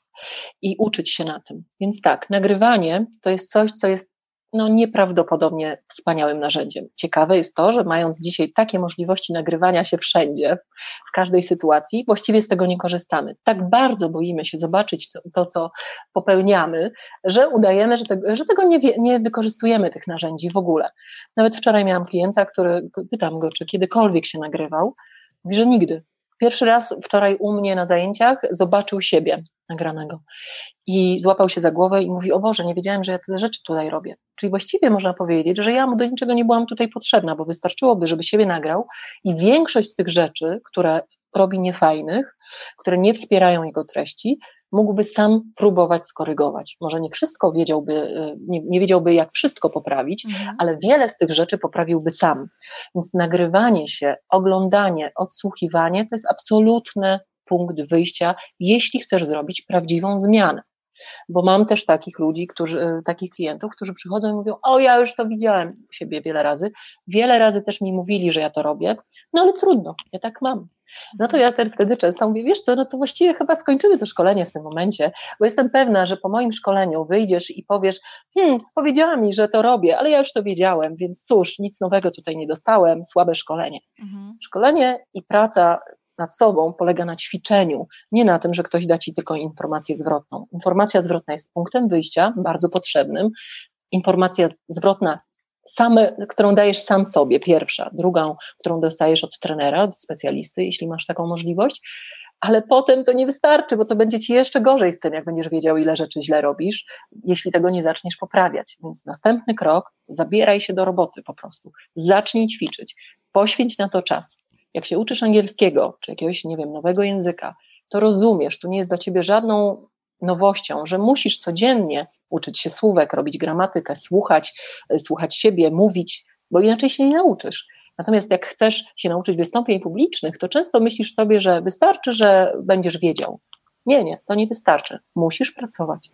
B: i uczyć się na tym. Więc tak, nagrywanie to jest coś, co jest no, nieprawdopodobnie wspaniałym narzędziem. Ciekawe jest to, że mając dzisiaj takie możliwości nagrywania się wszędzie, w każdej sytuacji, właściwie z tego nie korzystamy. Tak bardzo boimy się zobaczyć to, to co popełniamy, że udajemy, że, tego, że tego nie, nie wykorzystujemy, tych narzędzi w ogóle. Nawet wczoraj miałam klienta, który, pytam go, czy kiedykolwiek się nagrywał, Mówi, że nigdy. Pierwszy raz wczoraj u mnie na zajęciach zobaczył siebie nagranego i złapał się za głowę i mówi: O Boże, nie wiedziałem, że ja tyle rzeczy tutaj robię. Czyli właściwie można powiedzieć, że ja mu do niczego nie byłam tutaj potrzebna, bo wystarczyłoby, żeby siebie nagrał i większość z tych rzeczy, które robi niefajnych, które nie wspierają jego treści, mógłby sam próbować skorygować. Może nie wszystko wiedziałby, y, nie, nie wiedziałby, jak wszystko poprawić, mhm. ale wiele z tych rzeczy poprawiłby sam. Więc nagrywanie się, oglądanie, odsłuchiwanie to jest absolutny punkt wyjścia, jeśli chcesz zrobić prawdziwą zmianę. Bo mam też takich ludzi, którzy, y, takich klientów, którzy przychodzą i mówią: O, ja już to widziałem u siebie wiele razy. Wiele razy też mi mówili, że ja to robię, no ale trudno, ja tak mam. No to ja wtedy często mówię, wiesz co, no to właściwie chyba skończymy to szkolenie w tym momencie, bo jestem pewna, że po moim szkoleniu wyjdziesz i powiesz, hmm, powiedziała mi, że to robię, ale ja już to wiedziałem, więc cóż, nic nowego tutaj nie dostałem, słabe szkolenie. Mhm. Szkolenie i praca nad sobą polega na ćwiczeniu, nie na tym, że ktoś da ci tylko informację zwrotną. Informacja zwrotna jest punktem wyjścia, bardzo potrzebnym. Informacja zwrotna same, którą dajesz sam sobie, pierwsza, drugą, którą dostajesz od trenera, od specjalisty, jeśli masz taką możliwość, ale potem to nie wystarczy, bo to będzie ci jeszcze gorzej z tym, jak będziesz wiedział, ile rzeczy źle robisz, jeśli tego nie zaczniesz poprawiać. Więc następny krok, zabieraj się do roboty po prostu. Zacznij ćwiczyć, poświęć na to czas. Jak się uczysz angielskiego, czy jakiegoś, nie wiem, nowego języka, to rozumiesz, tu nie jest dla ciebie żadną nowością, że musisz codziennie uczyć się słówek, robić gramatykę, słuchać, e, słuchać siebie, mówić, bo inaczej się nie nauczysz. Natomiast jak chcesz się nauczyć wystąpień publicznych, to często myślisz sobie, że wystarczy, że będziesz wiedział. Nie, nie, to nie wystarczy. Musisz pracować.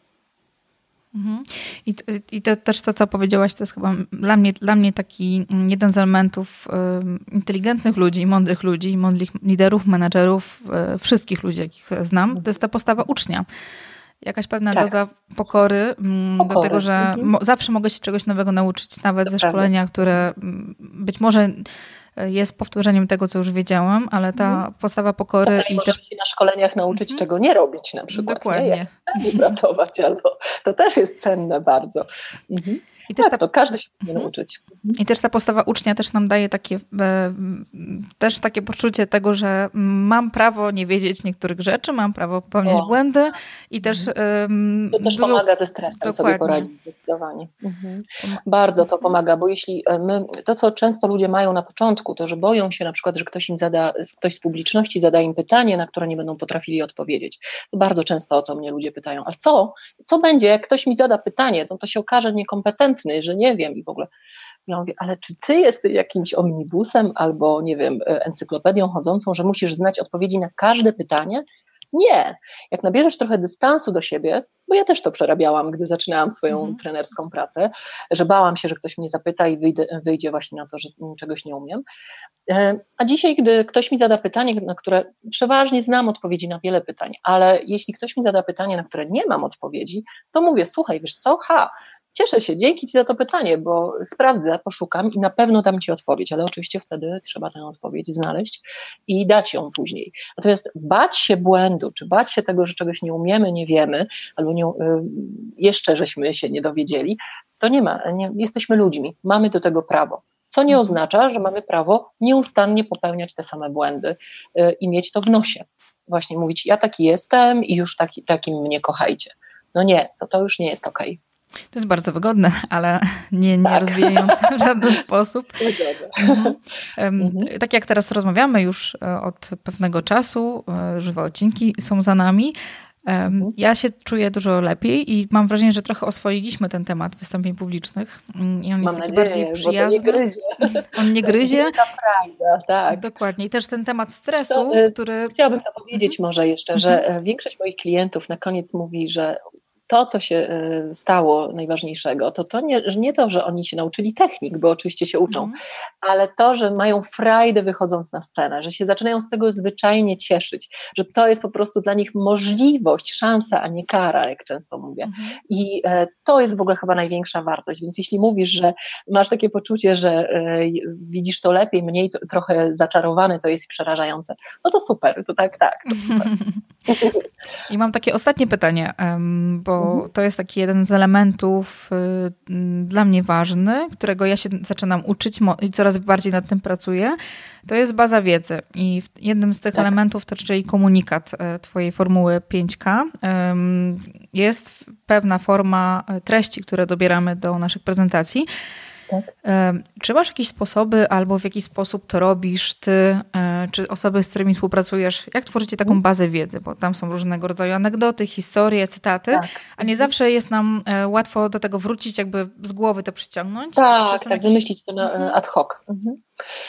A: Mhm. I, I to też to, co powiedziałaś, to jest chyba dla mnie, dla mnie taki jeden z elementów inteligentnych ludzi, mądrych ludzi, mądrych liderów, menedżerów, y, wszystkich ludzi, jakich znam, to jest ta postawa ucznia. Jakaś pewna tak. doza pokory, pokory, do tego, że mhm. mo zawsze mogę się czegoś nowego nauczyć, nawet to ze szkolenia, które być może jest powtórzeniem tego, co już wiedziałam, ale ta mhm. postawa pokory
B: Potem i też się na szkoleniach nauczyć, mhm. czego nie robić na przykład.
A: Dokładnie.
B: Nie, nie pracować albo to też jest cenne bardzo. Mhm. I też tak, ta... to każdy się powinien mhm. nauczyć.
A: I też ta postawa ucznia też nam daje takie, e, też takie poczucie tego, że mam prawo nie wiedzieć niektórych rzeczy, mam prawo popełniać o. błędy i też...
B: Um, to też dużo... pomaga ze stresem Dokładnie. sobie poradzić zdecydowanie. Mhm. Bardzo to pomaga, bo jeśli e, my, to, co często ludzie mają na początku, to, że boją się na przykład, że ktoś im zada, ktoś z publiczności zada im pytanie, na które nie będą potrafili odpowiedzieć. To bardzo często o to mnie ludzie pytają, ale co? Co będzie, jak ktoś mi zada pytanie, to to się okaże niekompetentny, że nie wiem i w ogóle. Ja mówię, ale czy ty jesteś jakimś omnibusem albo, nie wiem, e, encyklopedią chodzącą, że musisz znać odpowiedzi na każde pytanie? Nie. Jak nabierzesz trochę dystansu do siebie, bo ja też to przerabiałam, gdy zaczynałam swoją mhm. trenerską pracę, że bałam się, że ktoś mnie zapyta i wyjdzie, wyjdzie właśnie na to, że czegoś nie umiem. E, a dzisiaj, gdy ktoś mi zada pytanie, na które przeważnie znam odpowiedzi na wiele pytań, ale jeśli ktoś mi zada pytanie, na które nie mam odpowiedzi, to mówię, słuchaj, wiesz co, ha, Cieszę się, dzięki Ci za to pytanie, bo sprawdzę, poszukam i na pewno dam Ci odpowiedź, ale oczywiście wtedy trzeba tę odpowiedź znaleźć i dać ją później. Natomiast bać się błędu, czy bać się tego, że czegoś nie umiemy, nie wiemy, albo nie, y, jeszcze żeśmy się nie dowiedzieli, to nie ma, nie, jesteśmy ludźmi, mamy do tego prawo. Co nie oznacza, że mamy prawo nieustannie popełniać te same błędy y, i mieć to w nosie. Właśnie mówić, ja taki jestem i już taki, takim mnie kochajcie. No nie, to, to już nie jest okej. Okay.
A: To jest bardzo wygodne, ale nie, nie tak. rozwijające w żaden sposób. Mhm. mhm. Tak jak teraz rozmawiamy już e, od pewnego czasu, e, żywe odcinki są za nami. Mhm. Ja się czuję dużo lepiej i mam wrażenie, że trochę oswoiliśmy ten temat wystąpień publicznych. Mm, I on jest taki nadzieję, bardziej przyjazny.
B: Nie gryzie.
A: On nie gryzie.
B: To prawda, tak.
A: Dokładnie. I też ten temat stresu, to,
B: e,
A: który.
B: Chciałabym to powiedzieć mhm. może jeszcze, że większość moich klientów na koniec mówi, że to, co się e, stało najważniejszego, to, to nie, nie to, że oni się nauczyli technik, bo oczywiście się uczą, mm. ale to, że mają frajdę wychodząc na scenę, że się zaczynają z tego zwyczajnie cieszyć, że to jest po prostu dla nich możliwość, szansa, a nie kara, jak często mówię. Mm. I e, to jest w ogóle chyba największa wartość. Więc jeśli mówisz, że masz takie poczucie, że e, widzisz to lepiej, mniej to, trochę zaczarowany, to jest przerażające, no to super, to tak, tak. To super.
A: I mam takie ostatnie pytanie, bo Mhm. to jest taki jeden z elementów y, dla mnie ważny, którego ja się zaczynam uczyć i coraz bardziej nad tym pracuję. To jest baza wiedzy. I jednym z tych tak. elementów, to czyli komunikat y, Twojej formuły 5K, jest pewna forma y, treści, które dobieramy do naszych prezentacji. Tak. Czy masz jakieś sposoby, albo w jaki sposób to robisz ty, e, czy osoby, z którymi współpracujesz? Jak tworzycie taką mhm. bazę wiedzy? Bo tam są różnego rodzaju anegdoty, historie, cytaty, tak. a nie zawsze jest nam e, łatwo do tego wrócić, jakby z głowy to przyciągnąć.
B: Tak, tak, jakieś... wymyślić to na, mhm. ad hoc. Mhm.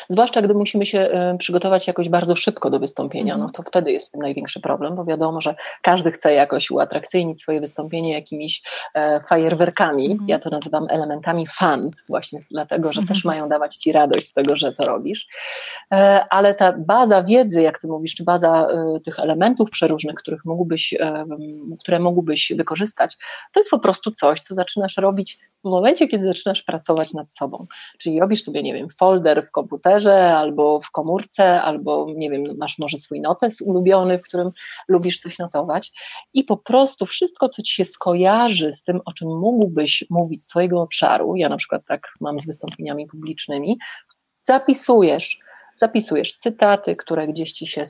B: Zwłaszcza gdy musimy się e, przygotować jakoś bardzo szybko do wystąpienia, no mhm. to wtedy jest tym największy problem, bo wiadomo, że każdy chce jakoś uatrakcyjnić swoje wystąpienie jakimiś e, fajerwerkami. Mhm. Ja to nazywam elementami fan, właśnie dlatego, że też mhm. mają dawać ci radość z tego, że to robisz. E, ale ta baza wiedzy, jak ty mówisz, czy baza tych elementów przeróżnych, których mógłbyś, które mógłbyś wykorzystać, to jest po prostu coś, co zaczynasz robić w momencie, kiedy zaczynasz pracować nad sobą, czyli robisz sobie, nie wiem, folder w komputerze albo w komórce, albo, nie wiem, masz może swój notes ulubiony, w którym lubisz coś notować. I po prostu wszystko, co ci się skojarzy z tym, o czym mógłbyś mówić z twojego obszaru, ja na przykład tak mam z wystąpieniami publicznymi, zapisujesz zapisujesz cytaty, które gdzieś ci się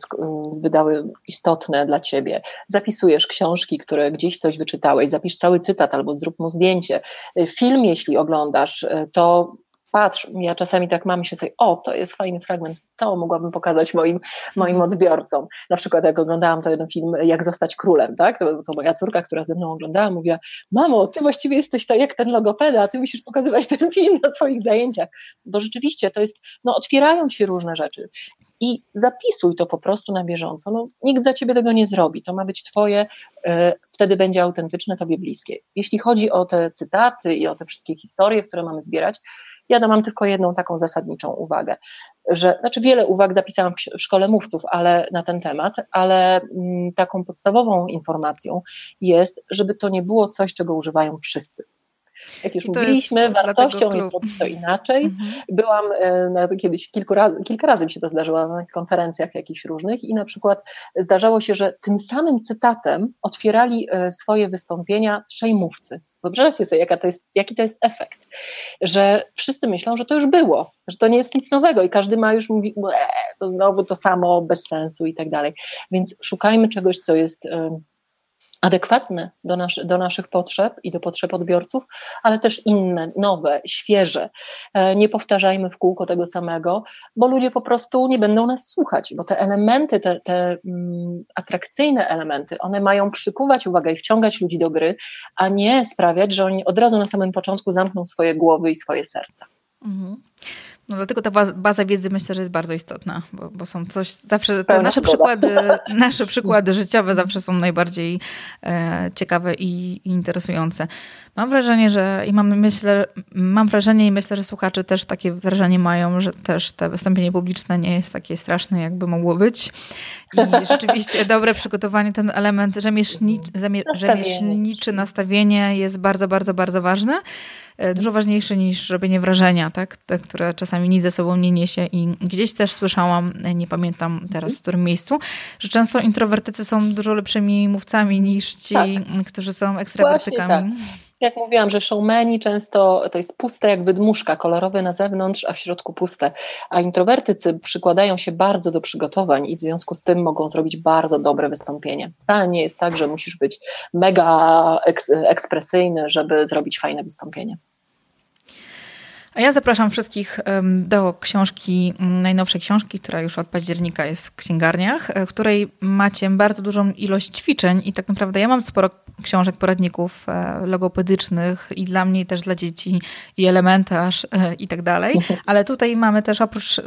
B: wydały istotne dla ciebie, zapisujesz książki, które gdzieś coś wyczytałeś, zapisz cały cytat albo zrób mu zdjęcie. Film, jeśli oglądasz, to patrz, ja czasami tak mam się sobie, o, to jest fajny fragment, to mogłabym pokazać moim, moim mhm. odbiorcom. Na przykład jak oglądałam to jeden film, Jak zostać królem, tak? To moja córka, która ze mną oglądała, mówiła, mamo, ty właściwie jesteś to jak ten logopeda, ty musisz pokazywać ten film na swoich zajęciach, bo rzeczywiście to jest, no otwierają się różne rzeczy i zapisuj to po prostu na bieżąco. No, nikt za ciebie tego nie zrobi. To ma być twoje, e, wtedy będzie autentyczne, tobie bliskie. Jeśli chodzi o te cytaty i o te wszystkie historie, które mamy zbierać, ja mam tylko jedną taką zasadniczą uwagę, że, znaczy wiele uwag zapisałam w szkole mówców ale, na ten temat, ale mm, taką podstawową informacją jest, żeby to nie było coś, czego używają wszyscy. Jak już mówiliśmy, wartością jest robić to inaczej. Mhm. Byłam e, na, kiedyś kilku razy, kilka razy mi się to zdarzyło na konferencjach jakichś różnych i na przykład zdarzało się, że tym samym cytatem otwierali e, swoje wystąpienia trzej mówcy. Wyobraźcie sobie, jaka to jest, jaki to jest efekt, że wszyscy myślą, że to już było, że to nie jest nic nowego i każdy ma już mówi, to znowu to samo, bez sensu i tak dalej. Więc szukajmy czegoś, co jest adekwatne do, nasz, do naszych potrzeb i do potrzeb odbiorców, ale też inne, nowe, świeże. E, nie powtarzajmy w kółko tego samego, bo ludzie po prostu nie będą nas słuchać, bo te elementy, te, te mm, atrakcyjne elementy, one mają przykuwać uwagę i wciągać ludzi do gry, a nie sprawiać, że oni od razu na samym początku zamkną swoje głowy i swoje serca. Mhm.
A: No dlatego ta baza, wiedzy myślę, że jest bardzo istotna, bo, bo są coś zawsze, te nasze przykłady, nasze przykłady życiowe zawsze są najbardziej e, ciekawe i, i, interesujące. Mam wrażenie, że i mam, myślę, mam wrażenie i myślę, że słuchacze też takie wrażenie mają, że też te wystąpienie publiczne nie jest takie straszne, jakby mogło być. I rzeczywiście dobre przygotowanie, ten element rzemieślniczy, rzemieślniczy nastawienie jest bardzo, bardzo, bardzo ważne. E, dużo ważniejsze niż robienie wrażenia, tak? Te, które czasami nic ze sobą nie niesie. I gdzieś też słyszałam, e, nie pamiętam teraz w którym miejscu, że często introwertycy są dużo lepszymi mówcami niż ci, tak. którzy są ekstrawertykami.
B: Tak. Jak mówiłam, że showmeni często to jest puste jak wydmuszka, kolorowe na zewnątrz, a w środku puste. A introwertycy przykładają się bardzo do przygotowań i w związku z tym mogą zrobić bardzo dobre wystąpienie. Wcale nie jest tak, że musisz być mega ekspresyjny, żeby zrobić fajne wystąpienie.
A: A ja zapraszam wszystkich do książki, mm, najnowszej książki, która już od października jest w księgarniach, e, w której macie bardzo dużą ilość ćwiczeń i tak naprawdę ja mam sporo książek, poradników e, logopedycznych i dla mnie, i też dla dzieci, i elementarz e, i tak dalej, mhm. ale tutaj mamy też oprócz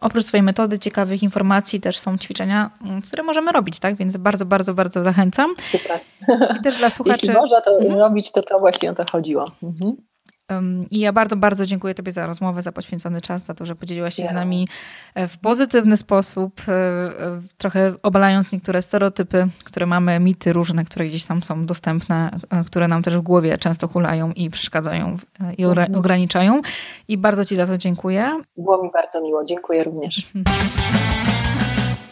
A: oprócz swojej metody, ciekawych informacji, też są ćwiczenia, które możemy robić, tak? Więc bardzo, bardzo, bardzo zachęcam. Super.
B: I też dla słuchaczy. Jeśli można to mhm. robić, to to właśnie o to chodziło. Mhm.
A: I ja bardzo, bardzo dziękuję Tobie za rozmowę, za poświęcony czas, za to, że podzieliłaś się z nami e, w pozytywny sposób, e, e, trochę obalając niektóre stereotypy, które mamy, mity różne, które gdzieś tam są dostępne, które nam też w głowie często hulają i przeszkadzają i mhm. ograniczają. I bardzo Ci za to dziękuję.
B: Było mi bardzo miło, dziękuję również.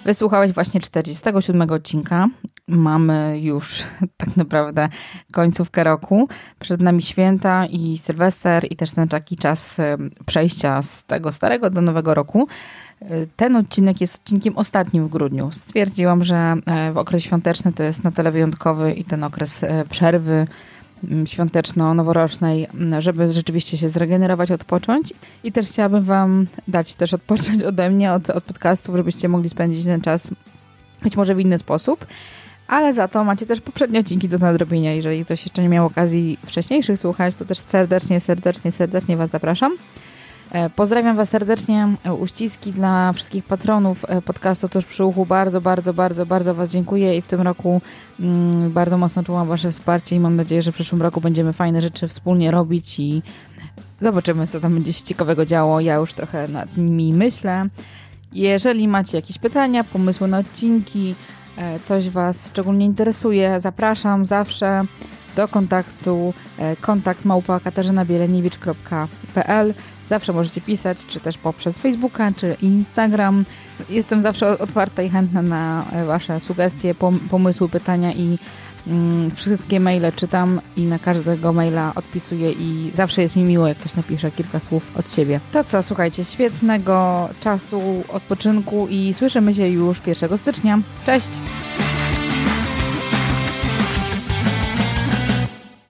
A: Wysłuchałeś właśnie 47 odcinka. Mamy już tak naprawdę końcówkę roku. Przed nami święta i Sylwester i też ten taki czas przejścia z tego starego do nowego roku. Ten odcinek jest odcinkiem ostatnim w grudniu. Stwierdziłam, że e, w okres świąteczny to jest na tyle wyjątkowy i ten okres e, przerwy świąteczno-noworocznej, żeby rzeczywiście się zregenerować, odpocząć. I też chciałabym Wam dać też odpocząć ode mnie, od, od podcastów, żebyście mogli spędzić ten czas być może w inny sposób. Ale za to macie też poprzednie odcinki do nadrobienia. Jeżeli ktoś jeszcze nie miał okazji wcześniejszych słuchać, to też serdecznie, serdecznie, serdecznie Was zapraszam. E, pozdrawiam Was serdecznie. Uściski dla wszystkich patronów e, podcastu Tuż przy uchu. Bardzo, bardzo, bardzo, bardzo Was dziękuję i w tym roku mm, bardzo mocno czułam Wasze wsparcie i mam nadzieję, że w przyszłym roku będziemy fajne rzeczy wspólnie robić i zobaczymy, co tam będzie się ciekawego działo. Ja już trochę nad nimi myślę. Jeżeli macie jakieś pytania, pomysły na odcinki, e, coś Was szczególnie interesuje, zapraszam zawsze. Do kontaktu e, kontakt małpa katarzynabiereniewicz.pl Zawsze możecie pisać, czy też poprzez Facebooka, czy Instagram. Jestem zawsze otwarta i chętna na Wasze sugestie, pomysły, pytania i mm, wszystkie maile czytam i na każdego maila odpisuję i zawsze jest mi miło, jak ktoś napisze kilka słów od siebie. To co, słuchajcie, świetnego czasu, odpoczynku i słyszymy się już 1 stycznia. Cześć!